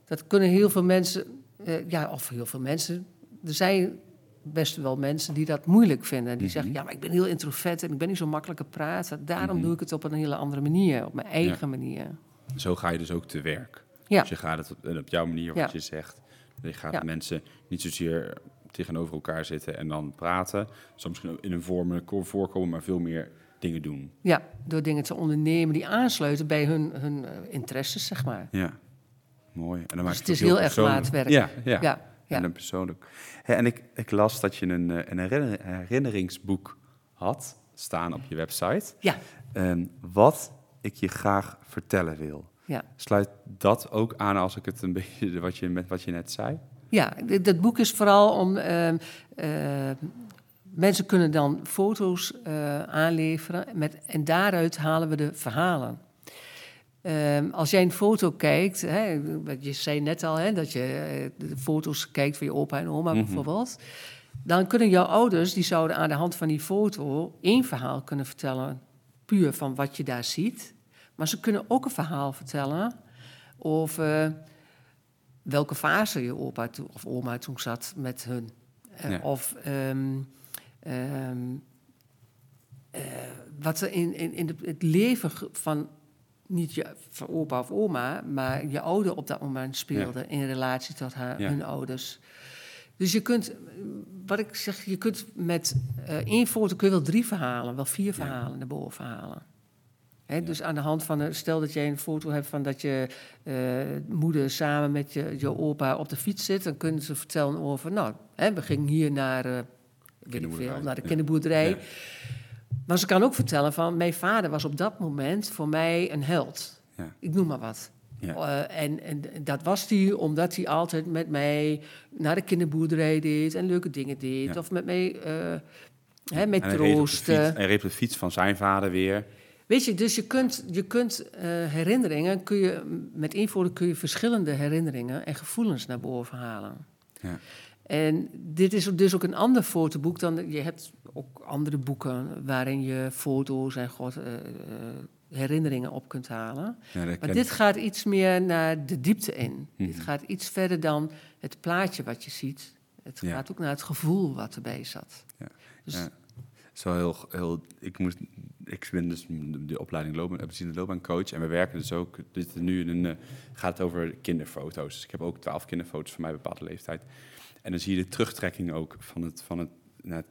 dat kunnen heel veel mensen, eh, ja, of heel veel mensen, er zijn best wel mensen die dat moeilijk vinden. Die zeggen, ja, maar ik ben heel introvert en ik ben niet zo makkelijk te praten. Daarom doe ik het op een hele andere manier, op mijn eigen manier. Zo ga je dus ook te werk. Ja. Dus je gaat het op, op jouw manier, wat Ja. je zegt. Je gaat Ja. mensen niet zozeer tegenover elkaar zitten en dan praten. Soms in een vorm voorkomen, maar veel meer dingen doen. Ja, door dingen te ondernemen die aansluiten bij hun, hun eh, interesses, zeg maar. Ja, mooi. En dan maak Dus je het is heel erg maatwerk. Ja. Ja, ja. En dan persoonlijk. En ik, ik las dat je een, eh, een herinner- herinneringsboek had staan op je website. Ja, En wat ik je graag vertellen wil. ja. Sluit dat ook aan als ik het een beetje wat je, met wat je net zei? Ja, dat boek is vooral om. ehm, eh, mensen kunnen dan foto's eh, aanleveren met, en daaruit halen we de verhalen. Ehm, als jij een foto kijkt, hè, wat je zei net al, hè, dat je eh, de foto's kijkt van je opa en oma bijvoorbeeld, dan kunnen jouw ouders, die zouden aan de hand van die foto één verhaal kunnen vertellen, puur van wat je daar ziet. Maar ze kunnen ook een verhaal vertellen over welke fase je opa toe- of oma toen zat met hun. Eh, Ja. Of ehm, ehm, eh, wat er in, in, in de- het leven van niet je van opa of oma, maar je ouder op dat moment speelde in relatie tot haar, Ja. hun ouders. Dus je kunt, wat ik zeg, je kunt met eh, één foto kun je wel drie verhalen, wel vier verhalen naar boven halen. Hè, Dus aan de hand van, stel dat jij een foto hebt van dat je eh, moeder samen met je, je opa op de fiets zit, dan kunnen ze vertellen over, nou, hè, we gingen hier naar, eh, weet ik Kinderboerderij, veel, naar de ja. kinderboerderij. Maar ze kan ook vertellen van, mijn vader was op dat moment voor mij een held. Ja. Ik noem maar wat. Ja. Eh, en, en dat was hij omdat hij altijd met mij naar de kinderboerderij deed en leuke dingen deed. Ja. Of met mij, eh hè, met En hij reed, troosten. hij reed op de fiets van zijn vader weer. Weet je, dus je kunt, je kunt eh, herinneringen, kun je, met foto kun je verschillende herinneringen en gevoelens naar boven halen. Ja. En dit is dus ook een ander fotoboek dan, je hebt ook andere boeken waarin je foto's en god, eh, eh, herinneringen op kunt halen. Ja, Maar dit gaat iets meer naar de diepte in. Mhm. Dit gaat iets verder dan het plaatje wat je ziet. Het Ja. gaat ook naar het gevoel wat erbij zat. Ja. Dus. Zo heel, heel, ik, moest, ik ben dus de, opleiding loopbaan, de loopbaancoach en we werken dus ook, dit nu in een, eh, gaat over kinderfoto's. Dus ik heb ook twaalf kinderfoto's van mijn bepaalde leeftijd. En dan zie je de terugtrekking ook van het, van het,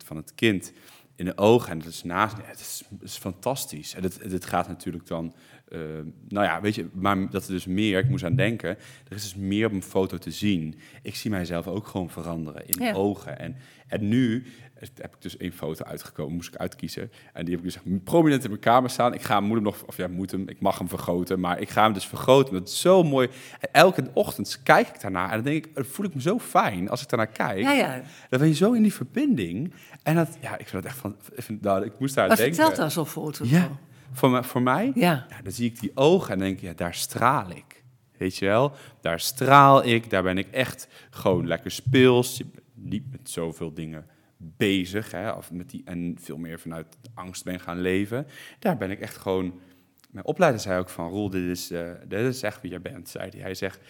van het kind in de ogen. En dat is naast, ja, het is, het is fantastisch. En het, het gaat natuurlijk dan, eh, nou ja, weet je, maar dat er dus meer, ik moest aan denken, er is dus meer op een foto te zien. Ik zie mijzelf ook gewoon veranderen in Ja. ogen. En, en nu heb ik dus één foto uitgekomen, moest ik uitkiezen. En die heb ik dus prominent in mijn kamer staan. Ik ga hem, moet hem nog, of ja, moet hem, ik mag hem vergroten, maar ik ga hem dus vergroten. Dat is zo mooi. En elke ochtend kijk ik daarnaar en dan denk ik, dan voel ik me zo fijn als ik daarnaar kijk. ja, ja. Dan ben je zo in die verbinding. En dat, ja, ik vind het echt van, nou, ik moest daar Wat denken. vertelt daar zo'n foto Ja, van? voor, mij- voor mij, Ja. ja, dan zie ik die ogen en denk ik, ja, daar straal ik. Weet je wel? Daar straal ik, daar ben ik echt gewoon lekker speels. Niet met zoveel dingen bezig, hè, of met die, en veel meer vanuit angst ben gaan leven. Daar ben ik echt gewoon... Mijn opleider zei ook van, Roel, dit is, eh, dit is echt wie jij bent, zei hij. Hij zegt,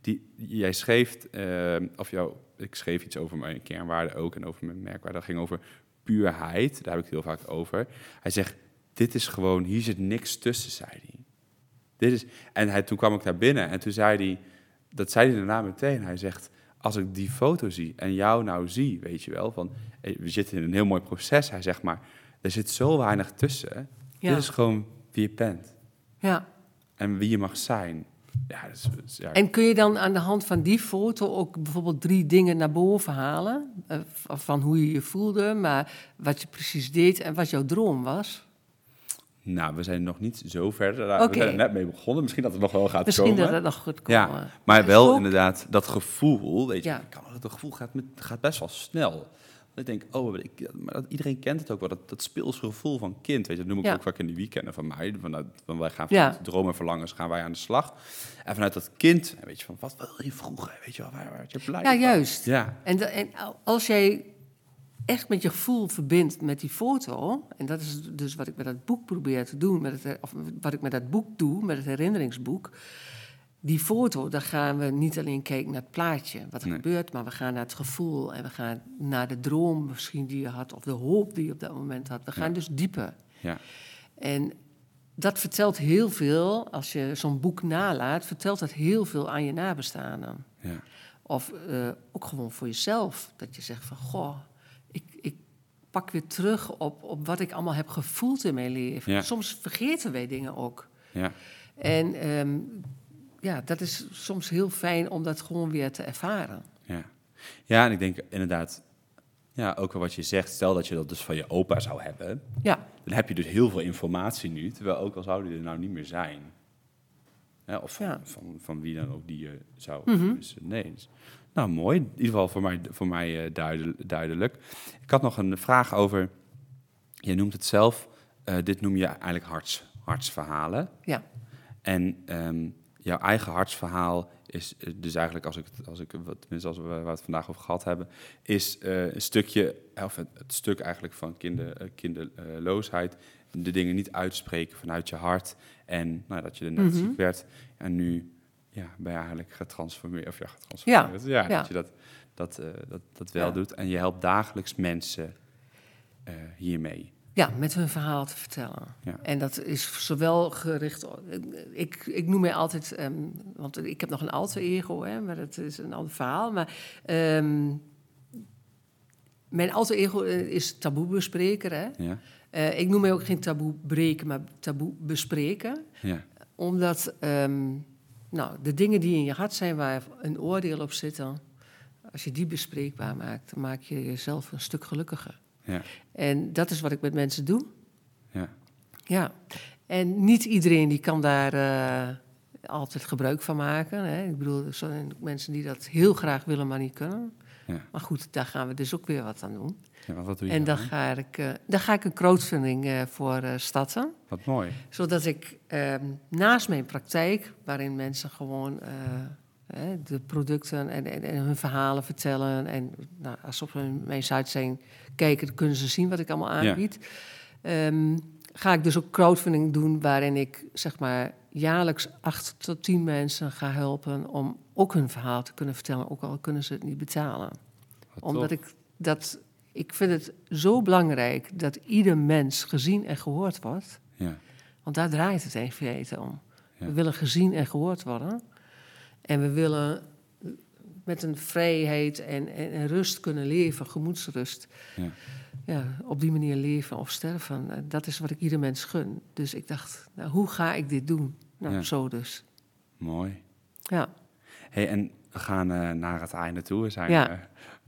die, jij schreef, eh, of jou, ik schreef iets over mijn kernwaarden ook en over mijn merkwaarde. Dat ging over puurheid, daar heb ik het heel vaak over. Hij zegt, dit is gewoon, hier zit niks tussen, zei hij. Dit is, en hij, toen kwam ik daar binnen en toen zei hij, dat zei hij daarna meteen. Hij zegt, als ik die foto zie en jou nou zie, weet je wel, van eh, we zitten in een heel mooi proces. Hij zegt maar, er zit zo weinig tussen. Ja. Dit is gewoon wie je bent. Ja. En wie je mag zijn. Ja, dus, ja, En kun je dan aan de hand van die foto ook bijvoorbeeld drie dingen naar boven halen? Eh, van hoe je je voelde, maar wat je precies deed en wat jouw droom was? Nou, we zijn nog niet zo ver. We zijn er net mee begonnen. Misschien dat het nog wel gaat Misschien komen. dat het nog goed komt. Ja, maar wel Ook- inderdaad dat gevoel. Weet je, Ja. dat gevoel gaat, met, gaat best wel snel. Want ik denk, oh, ik, maar dat, iedereen kent het ook wel. Dat, dat speelse gevoel van kind. Weet je, dat noem ik Ja. ook vaak in die weekenden van mij. Vanuit, van wij gaan Ja. vanuit dromen en verlangens gaan wij aan de slag. En vanuit dat kind, weet je, van wat wil je vroeger? Weet je wel, waar, je blij Ja, van? juist. Ja, En, de- en als jij echt met je gevoel verbindt met die foto, en dat is dus wat ik met dat boek probeer te doen, met het, of wat ik met dat boek doe, met het herinneringsboek. Die foto, daar gaan we niet alleen kijken naar het plaatje, wat er Nee. gebeurt, maar we gaan naar het gevoel en we gaan naar de droom misschien die je had, of de hoop die je op dat moment had. We gaan dus dieper. ja, En dat vertelt heel veel, als je zo'n boek nalaat, vertelt dat heel veel aan je nabestaanden. ja. Of eh, ook gewoon voor jezelf. Dat je zegt van, goh, ik, ik pak weer terug op, op wat ik allemaal heb gevoeld in mijn leven. Ja. Soms vergeten wij dingen ook. ja. En ehm, ja, dat is soms heel fijn om dat gewoon weer te ervaren. Ja. ja, en ik denk inderdaad, ja, ook wat je zegt, stel dat je dat dus van je opa zou hebben, Ja, dan heb je dus heel veel informatie nu, terwijl ook al zou die er nou niet meer zijn. Ja, of van, Ja. van, van wie dan ook die je zou missen. Nee, dus- nou mooi. In ieder geval voor mij, voor mij eh, duidel- duidelijk. Ik had nog een vraag over, je noemt het zelf, eh, dit noem je eigenlijk harts, hartsverhalen. ja, En ehm, jouw eigen hartsverhaal is eh, dus eigenlijk, als ik, als ik wat, tenminste als we waar we het vandaag over gehad hebben, is een stukje, of het, het stuk eigenlijk van kinder, kinderloosheid, de dingen niet uitspreken vanuit je hart. En nou, dat je er net Mhm. ziek werd en nu ja, ben je eigenlijk getransformeerd. Of ja, getransformeerd. Ja, ja. dat je dat, dat, eh, dat, dat wel Ja. doet. En je helpt dagelijks mensen eh, hiermee. ja, met hun verhaal te vertellen. Ja. En dat is zowel gericht... Ik, ik noem mij altijd... ehm, want ik heb nog een alter ego, hè, maar dat is een ander verhaal. Maar ehm, mijn alter ego eh, is taboebespreker, hè. Ja, ik noem mij ook geen taboe breken, maar taboe bespreken. ja, Omdat ehm, nou, de dingen die in je hart zijn waar een oordeel op zitten, als je die bespreekbaar maakt, dan maak je jezelf een stuk gelukkiger. ja, En dat is wat ik met mensen doe. ja. Ja. En niet iedereen die kan daar eh, altijd gebruik van maken. Hè. Ik bedoel, er zijn mensen die dat heel graag willen, maar niet kunnen. Ja. Maar goed, daar gaan we dus ook weer wat aan doen. Ja maar wat doe je En dan dan? ga ik, eh, dan ga ik een crowdfunding eh, voor eh, starten. Wat mooi. Zodat ik ehm, naast mijn praktijk, waarin mensen gewoon de producten en, en, en hun verhalen vertellen. En nou, als ze op hun, mijn site zijn kijken, dan kunnen ze zien wat ik allemaal aanbied. Ehm, ga ik dus ook crowdfunding doen, waarin ik zeg maar jaarlijks acht tot tien mensen ga helpen om ook hun verhaal te kunnen vertellen, ook al kunnen ze het niet betalen Wat omdat ik dat. Ik vind het zo belangrijk dat ieder mens gezien en gehoord wordt. Ja, Want daar draait het in feite om. Ja. We willen gezien en gehoord worden. En we willen met een vrijheid en, en, en rust kunnen leven, gemoedsrust. ja. Ja, op die manier leven of sterven. Eh, Dat is wat ik ieder mens gun. Dus ik dacht, nou, hoe ga ik dit doen? Nou, zo dus. mooi. Ja, Hey, en we gaan eh, naar het einde toe. We zijn Ja. eh,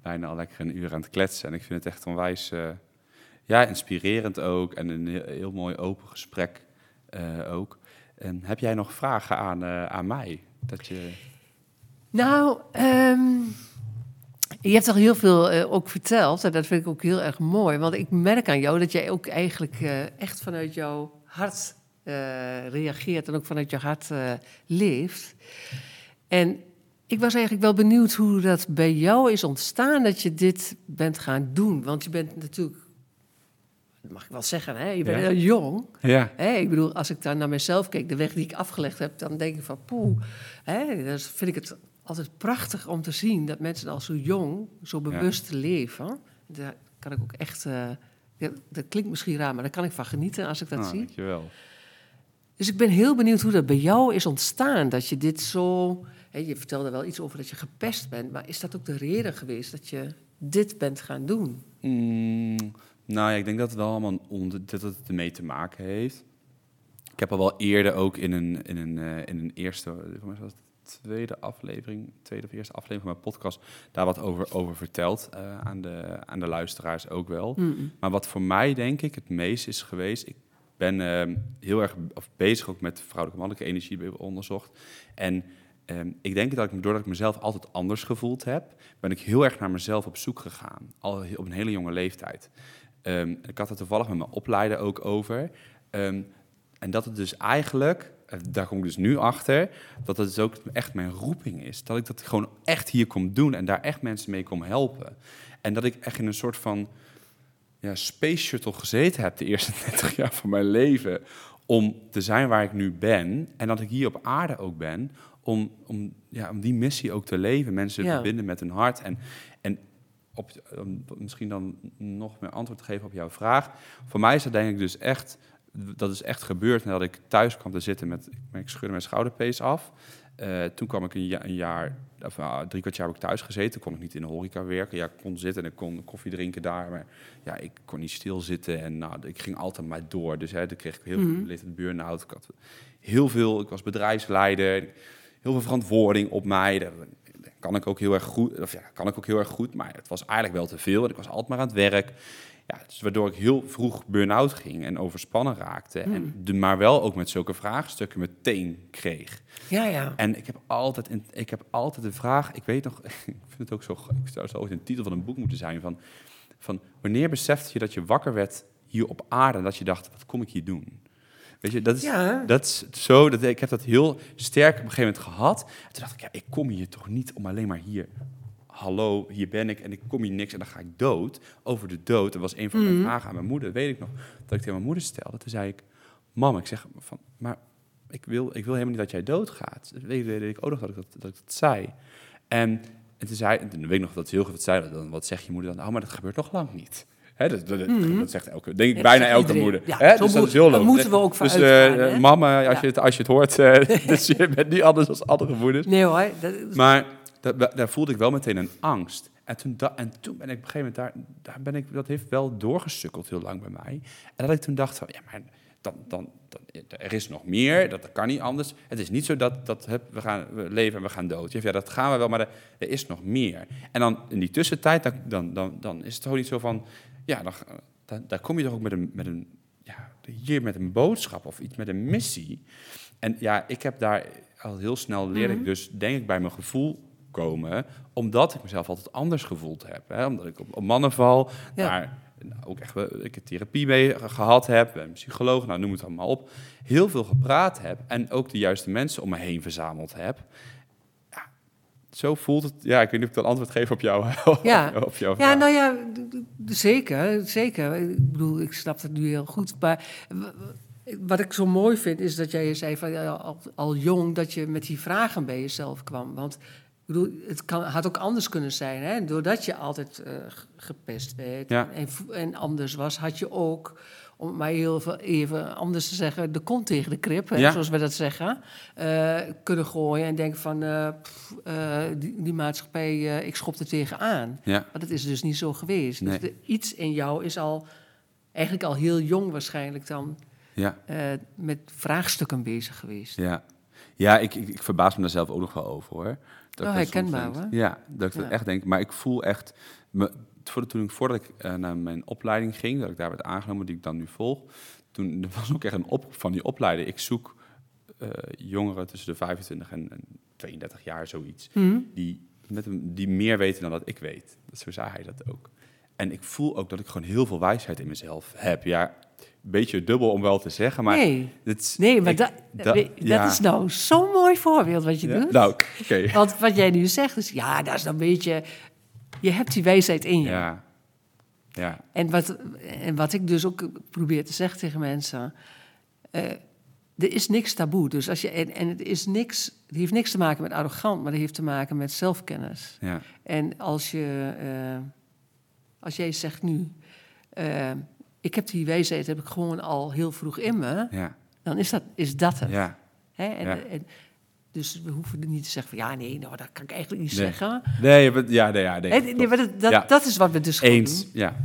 bijna al lekker een uur aan het kletsen. En ik vind het echt onwijs eh, ja, inspirerend ook. En een heel, mooi open gesprek eh, ook. En heb jij nog vragen aan, eh, aan mij? Dat je... Nou, ehm, je hebt al heel veel ook verteld. En dat vind ik ook heel erg mooi. Want ik merk aan jou dat jij ook eigenlijk echt vanuit jouw hart reageert. En ook vanuit jouw hart leeft. En ik was eigenlijk wel benieuwd hoe dat bij jou is ontstaan dat je dit bent gaan doen. Want je bent natuurlijk, dat mag ik wel zeggen, hè? je bent Ja. heel jong. Ja, Hè, ik bedoel, als ik daar naar mezelf kijk, de weg die ik afgelegd heb, dan denk ik van poeh. Hè, dan vind ik het altijd prachtig om te zien dat mensen al zo jong, zo bewust leven. Daar kan ik ook echt. eh, dat klinkt misschien raar, maar daar kan ik van genieten als ik dat Ah, zie. dankjewel. Dus ik ben heel benieuwd hoe dat bij jou is ontstaan. Dat je dit zo. Je vertelde wel iets over dat je gepest bent, maar is dat ook de reden geweest dat je dit bent gaan doen? Mm, nou ja, ik denk dat het wel allemaal onder, dat het ermee te maken heeft. Ik heb al wel eerder ook in een, in een, eh, in een eerste, was het tweede aflevering, tweede of eerste aflevering van mijn podcast, daar wat over, over verteld eh, aan, de, aan de luisteraars ook wel. Mm. Maar wat voor mij denk ik het meest is geweest, ik ben ehm, heel erg of bezig ook met vrouwelijke mannelijke energie onderzocht. En ehm, ik denk dat ik, doordat ik mezelf altijd anders gevoeld heb, ben ik heel erg naar mezelf op zoek gegaan. Al op een hele jonge leeftijd. Ehm, ik had het toevallig met mijn opleider ook over. Ehm, en dat het dus eigenlijk, eh, daar kom ik dus nu achter, dat het dus ook echt mijn roeping is. Dat ik dat gewoon echt hier kom doen en daar echt mensen mee kom helpen. En dat ik echt in een soort van ja, space shuttle gezeten heb de eerste 30 jaar van mijn leven. Om te zijn waar ik nu ben. En dat ik hier op aarde ook ben. Om, om, ja, om die missie ook te leven. Mensen Ja. verbinden met hun hart. En, en op, misschien dan nog meer antwoord te geven op jouw vraag. Voor mij is dat denk ik dus echt... Dat is echt gebeurd nadat ik thuis kwam te zitten met... Ik schudde mijn schouderpees af. Eh, toen kwam ik een, ja- een jaar, of uh, drie kwart jaar heb ik thuis gezeten. Toen kon ik niet in de horeca werken. Ja, ik kon zitten en ik kon koffie drinken daar. Maar ja, ik kon niet stilzitten en nou, ik ging altijd maar door. Dus hè, dan kreeg ik heel Mhm. veel leeftijd burn-out. Ik had heel veel, ik was bedrijfsleider, heel veel verantwoording op mij. Dat kan ik ook heel erg goed, of ja, kan ik ook heel erg goed, maar het was eigenlijk wel te veel. En ik was altijd maar aan het werk. Ja, dus waardoor ik heel vroeg burn-out ging en overspannen raakte. En de, maar wel ook met zulke vraagstukken meteen kreeg. Ja, ja. En ik heb altijd, een- ik heb altijd de vraag, ik weet nog, ik vind het ook zo, ik zou zo ooit een titel van een boek moeten zijn van, van wanneer besefte je dat je wakker werd hier op aarde en dat je dacht, wat kom ik hier doen? Weet je, dat is, Ja. dat is zo, dat, ik heb dat heel sterk op een gegeven moment gehad. En toen dacht ik, ja, ik kom hier toch niet om alleen maar hier, hallo, hier ben ik en ik kom hier niks en dan ga ik dood. Over de dood, dat was een van mijn vragen aan mijn moeder, weet ik nog, dat ik tegen mijn moeder stelde. Toen zei ik, mam, ik zeg van, maar ik wil, ik wil helemaal niet dat jij doodgaat. Dat weet, weet ik ook nog dat ik dat, dat, ik dat zei. En, en toen zei, en toen weet ik nog dat ze heel goed zei, dan, wat zegt je moeder dan? Oh, maar dat gebeurt nog lang niet. Hè, dat, dat, dat zegt elke, denk ik Ja, bijna elke moeder. Ja, Hè, dus dat moet- is heel daar logisch. moeten we ook van Dus eh, mama, als, Ja. je het, als je het hoort, eh, dus je bent niet anders dan andere moeders. Nee hoor. Dat, is- Maar dat, daar voelde ik wel meteen een angst. En toen, en toen ben ik op een gegeven moment daar, daar ben ik, dat heeft wel doorgesukkeld heel lang bij mij. En dat ik toen dacht van, ja, maar dan, dan, dan, er is nog meer, dat, dat kan niet anders. Het is niet zo dat, dat hup, we gaan we leven en we gaan dood. Ja, dat gaan we wel, maar er, er is nog meer. En dan in die tussentijd, dan, dan, dan, dan is het toch niet zo van, ja, dan, dan, daar kom je toch ook met een, met een, ja, hier met een boodschap of iets met een missie. En ja, ik heb daar al heel snel leerde ik dus, denk ik, bij mijn gevoel komen, omdat ik mezelf altijd anders gevoeld heb. Hè? Omdat ik op, op mannen val, Ja. nou, ook echt ik heb therapie mee ge- gehad heb, een psycholoog, nou noem het allemaal op, heel veel gepraat heb en ook de juiste mensen om me heen verzameld heb. Zo voelt het. Ja, ik weet niet of ik dan antwoord geef op jou. Ja. op jouw Ja, nou ja, zeker, zeker. Ik bedoel, ik snap het nu heel goed. Maar wat ik zo mooi vind, is dat jij zei van ja, al, al jong dat je met die vragen bij jezelf kwam. Want ik bedoel, het kan, had ook anders kunnen zijn. Hè? Doordat je altijd eh, gepest werd Ja. en, v- en anders was, had je ook, om het maar heel veel, even anders te zeggen, de kont tegen de krip, hè, Ja. zoals we dat zeggen, eh, kunnen gooien en denken van eh, pff, eh, die, die maatschappij, ik schop er tegenaan. Ja, Maar dat is dus niet zo geweest. Nee. Dus de- iets in jou is al eigenlijk al heel jong waarschijnlijk dan ja, met vraagstukken bezig geweest. ja. Ja, ik, ik, ik verbaas me daar zelf ook nog wel over hoor. Dat Oh, herkenbaar, hoor. Ja, dat ik dat echt denk. Maar ik voel echt, me, voor- toen ik, voordat ik eh, naar mijn opleiding ging, dat ik daar werd aangenomen, die ik dan nu volg, toen er was ook echt een oproep van die opleider. Ik zoek eh, jongeren tussen de 25 en, en 32 jaar, zoiets, Hm? die, met een, die meer weten dan dat ik weet. Dat, zo zei hij dat ook. En ik voel ook dat ik gewoon heel veel wijsheid in mezelf heb. Ja, een beetje dubbel om wel te zeggen, maar... nee. het is- nee, maar ik- dat, da- dat ja. is nou zo'n mooi voorbeeld wat je Ja? doet. Nou, oké. Want wat jij nu zegt is, ja, dat is dan een beetje... Je hebt die wijsheid in je. Ja. Ja. En, wat, en wat ik dus ook probeer te zeggen tegen mensen... eh, er is niks taboe. Dus als je, en, en het, is niks, het heeft niks te maken met arrogant... maar het heeft te maken met zelfkennis. Ja. En als, je, eh, als jij zegt nu, eh, ik heb die wijsheid heb ik gewoon al heel vroeg in me, Ja. dan is dat, is dat het. Ja. Hè? En, en, dus we hoeven niet te zeggen van ja, nee, nou, dat kan ik eigenlijk niet Nee. zeggen. Nee, maar- ja, nee, ja, nee. Nee, maar dat, dat, Ja. dat is wat we dus Eens. doen. Ja.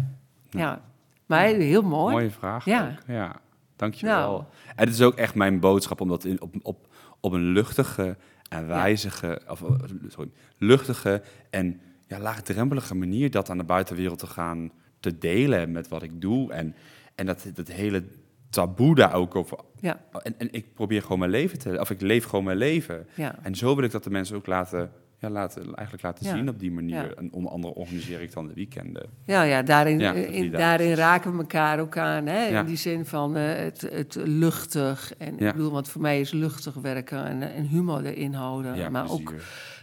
Ja. Maar heel mooi. Mooie vraag. Ja. ook. Ja. dankjewel. Nou. En het is ook echt mijn boodschap om dat in, op, op, op een luchtige en wijzige, of, eh, sorry, luchtige en ja, laagdrempelige manier dat aan de buitenwereld te gaan te delen met wat ik doe. En, en dat, dat hele taboe daar ook over. Ja, En, en ik probeer gewoon mijn leven te, of ik leef gewoon mijn leven. ja. En zo wil ik dat de mensen ook laten, ja, laten eigenlijk laten zien op die manier. En onder andere organiseer ik dan de weekenden. Ja, ja, daarin, Ja, eh, in- daarin raken we elkaar ook aan. Hè? In die zin van eh, het, het luchtig. En Ja. ik bedoel, want voor mij is luchtig werken en, en humor erin houden. Ja, maar, ook,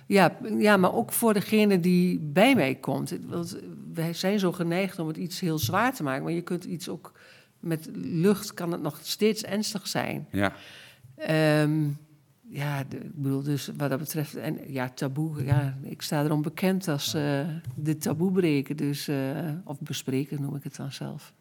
ja, ja, maar ook voor degene die bij mij komt. Want wij zijn zo geneigd om het iets heel zwaar te maken. Maar je kunt iets ook... Met lucht kan het nog steeds ernstig zijn. Ja, Ehm, ja, de- ik bedoel, dus wat dat betreft, en ja, taboe, ja, ik sta erom bekend als eh, de taboe breken, dus, eh, of bespreken noem ik het dan zelf.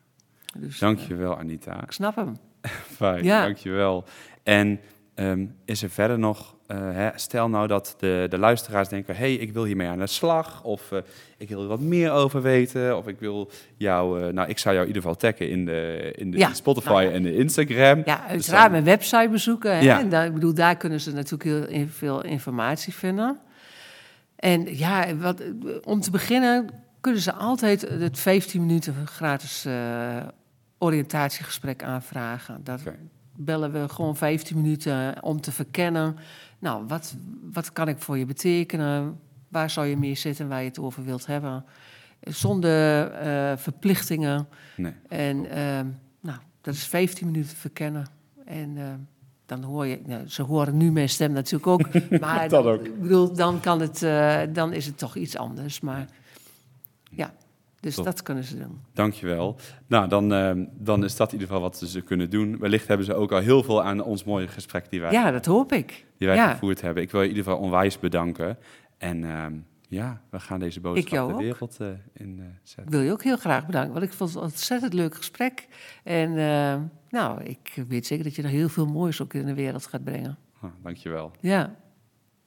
Dus, eh, dankjewel Anita. ik snap hem. Fijn, Ja. dankjewel. En ehm, is er verder nog, hè, stel nou dat de, de luisteraars denken, hey, ik wil hiermee aan de slag, of eh, ik wil er wat meer over weten, of ik wil jou, eh, nou, ik zou jou in ieder geval taggen in de, in de Ja, Spotify nou en de Instagram. Ja, Dus uiteraard dan- mijn website bezoeken. Hè? Ja. En daar, ik bedoel, daar kunnen ze natuurlijk heel veel informatie vinden. En ja, wat, om te beginnen kunnen ze altijd het 15 minuten gratis eh, oriëntatiegesprek aanvragen. Dat bellen we gewoon 15 minuten om te verkennen. Nou, wat, wat kan ik voor je betekenen? Waar zou je mee zitten waar je het over wilt hebben? Zonder eh, verplichtingen. Nee. En ehm, nou, dat is 15 minuten verkennen. En ehm, dan hoor je, nou, ze horen nu mijn stem natuurlijk ook. Maar Dat ook. Ik bedoel, dan, kan het, eh, dan is het toch iets anders. Maar ja, dus Top. dat kunnen ze doen. Dankjewel. Nou, dan, ehm, dan is dat in ieder geval wat ze kunnen doen. Wellicht hebben ze ook al heel veel aan ons mooie gesprek die wij, Ja, dat hoop ik. die wij ja. gevoerd hebben. Ik wil je in ieder geval onwijs bedanken. En ehm, ja, we gaan deze boodschap de wereld eh, in eh, Ik zetten. wil je ook heel graag bedanken, want ik vond het een ontzettend leuk gesprek. En ehm, nou, ik weet zeker dat je nog heel veel moois ook in de wereld gaat brengen. Ah, dankjewel. Ja,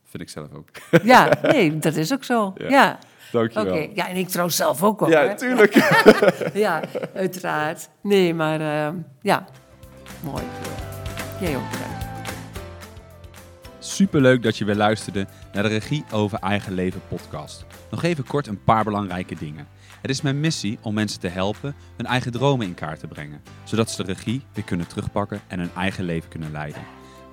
Vind ik zelf ook. ja nee, dat is ook zo. Ja. Ja, oké. Dankjewel. Ja, en ik trouwens zelf ook hoor. Ja, hè. tuurlijk. ja, uiteraard. Nee, maar ehm, ja, mooi. Jij ook bedankt. Superleuk dat je weer luisterde naar de Regie over Eigen Leven podcast. Nog even kort een paar belangrijke dingen. Het is mijn missie om mensen te helpen hun eigen dromen in kaart te brengen, zodat ze de regie weer kunnen terugpakken en hun eigen leven kunnen leiden.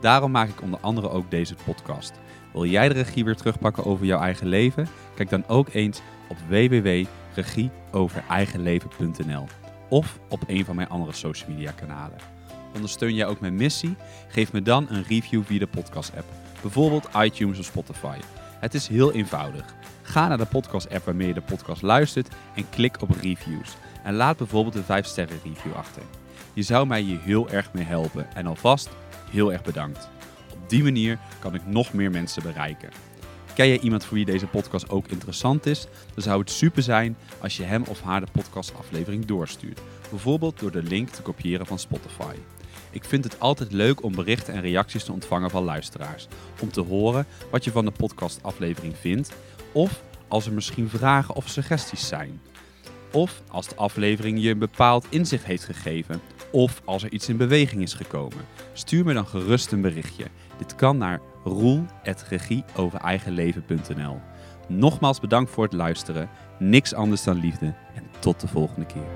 Daarom maak ik onder andere ook deze podcast. Wil jij de regie weer terugpakken over jouw eigen leven? Kijk dan ook eens op www.regieovereigenleven.nl of op een van mijn andere social media kanalen. Ondersteun jij ook mijn missie? Geef me dan een review via de podcast-app, bijvoorbeeld iTunes of Spotify. Het is heel eenvoudig. Ga naar de podcast-app waarmee je de podcast luistert en klik op reviews. En laat bijvoorbeeld een 5-sterren review achter. Je zou mij hier heel erg mee helpen en alvast heel erg bedankt. Op die manier kan ik nog meer mensen bereiken. Ken jij iemand voor wie deze podcast ook interessant is? Dan zou het super zijn als je hem of haar de podcastaflevering doorstuurt. Bijvoorbeeld door de link te kopiëren van Spotify. Ik vind het altijd leuk om berichten en reacties te ontvangen van luisteraars. Om te horen wat je van de podcastaflevering vindt. Of als er misschien vragen of suggesties zijn. Of als de aflevering je een bepaald inzicht heeft gegeven. Of als er iets in beweging is gekomen. Stuur me dan gerust een berichtje. Dit kan naar roel.regieovereigenleven.nl Nogmaals bedankt voor het luisteren. Niks anders dan liefde. En tot de volgende keer.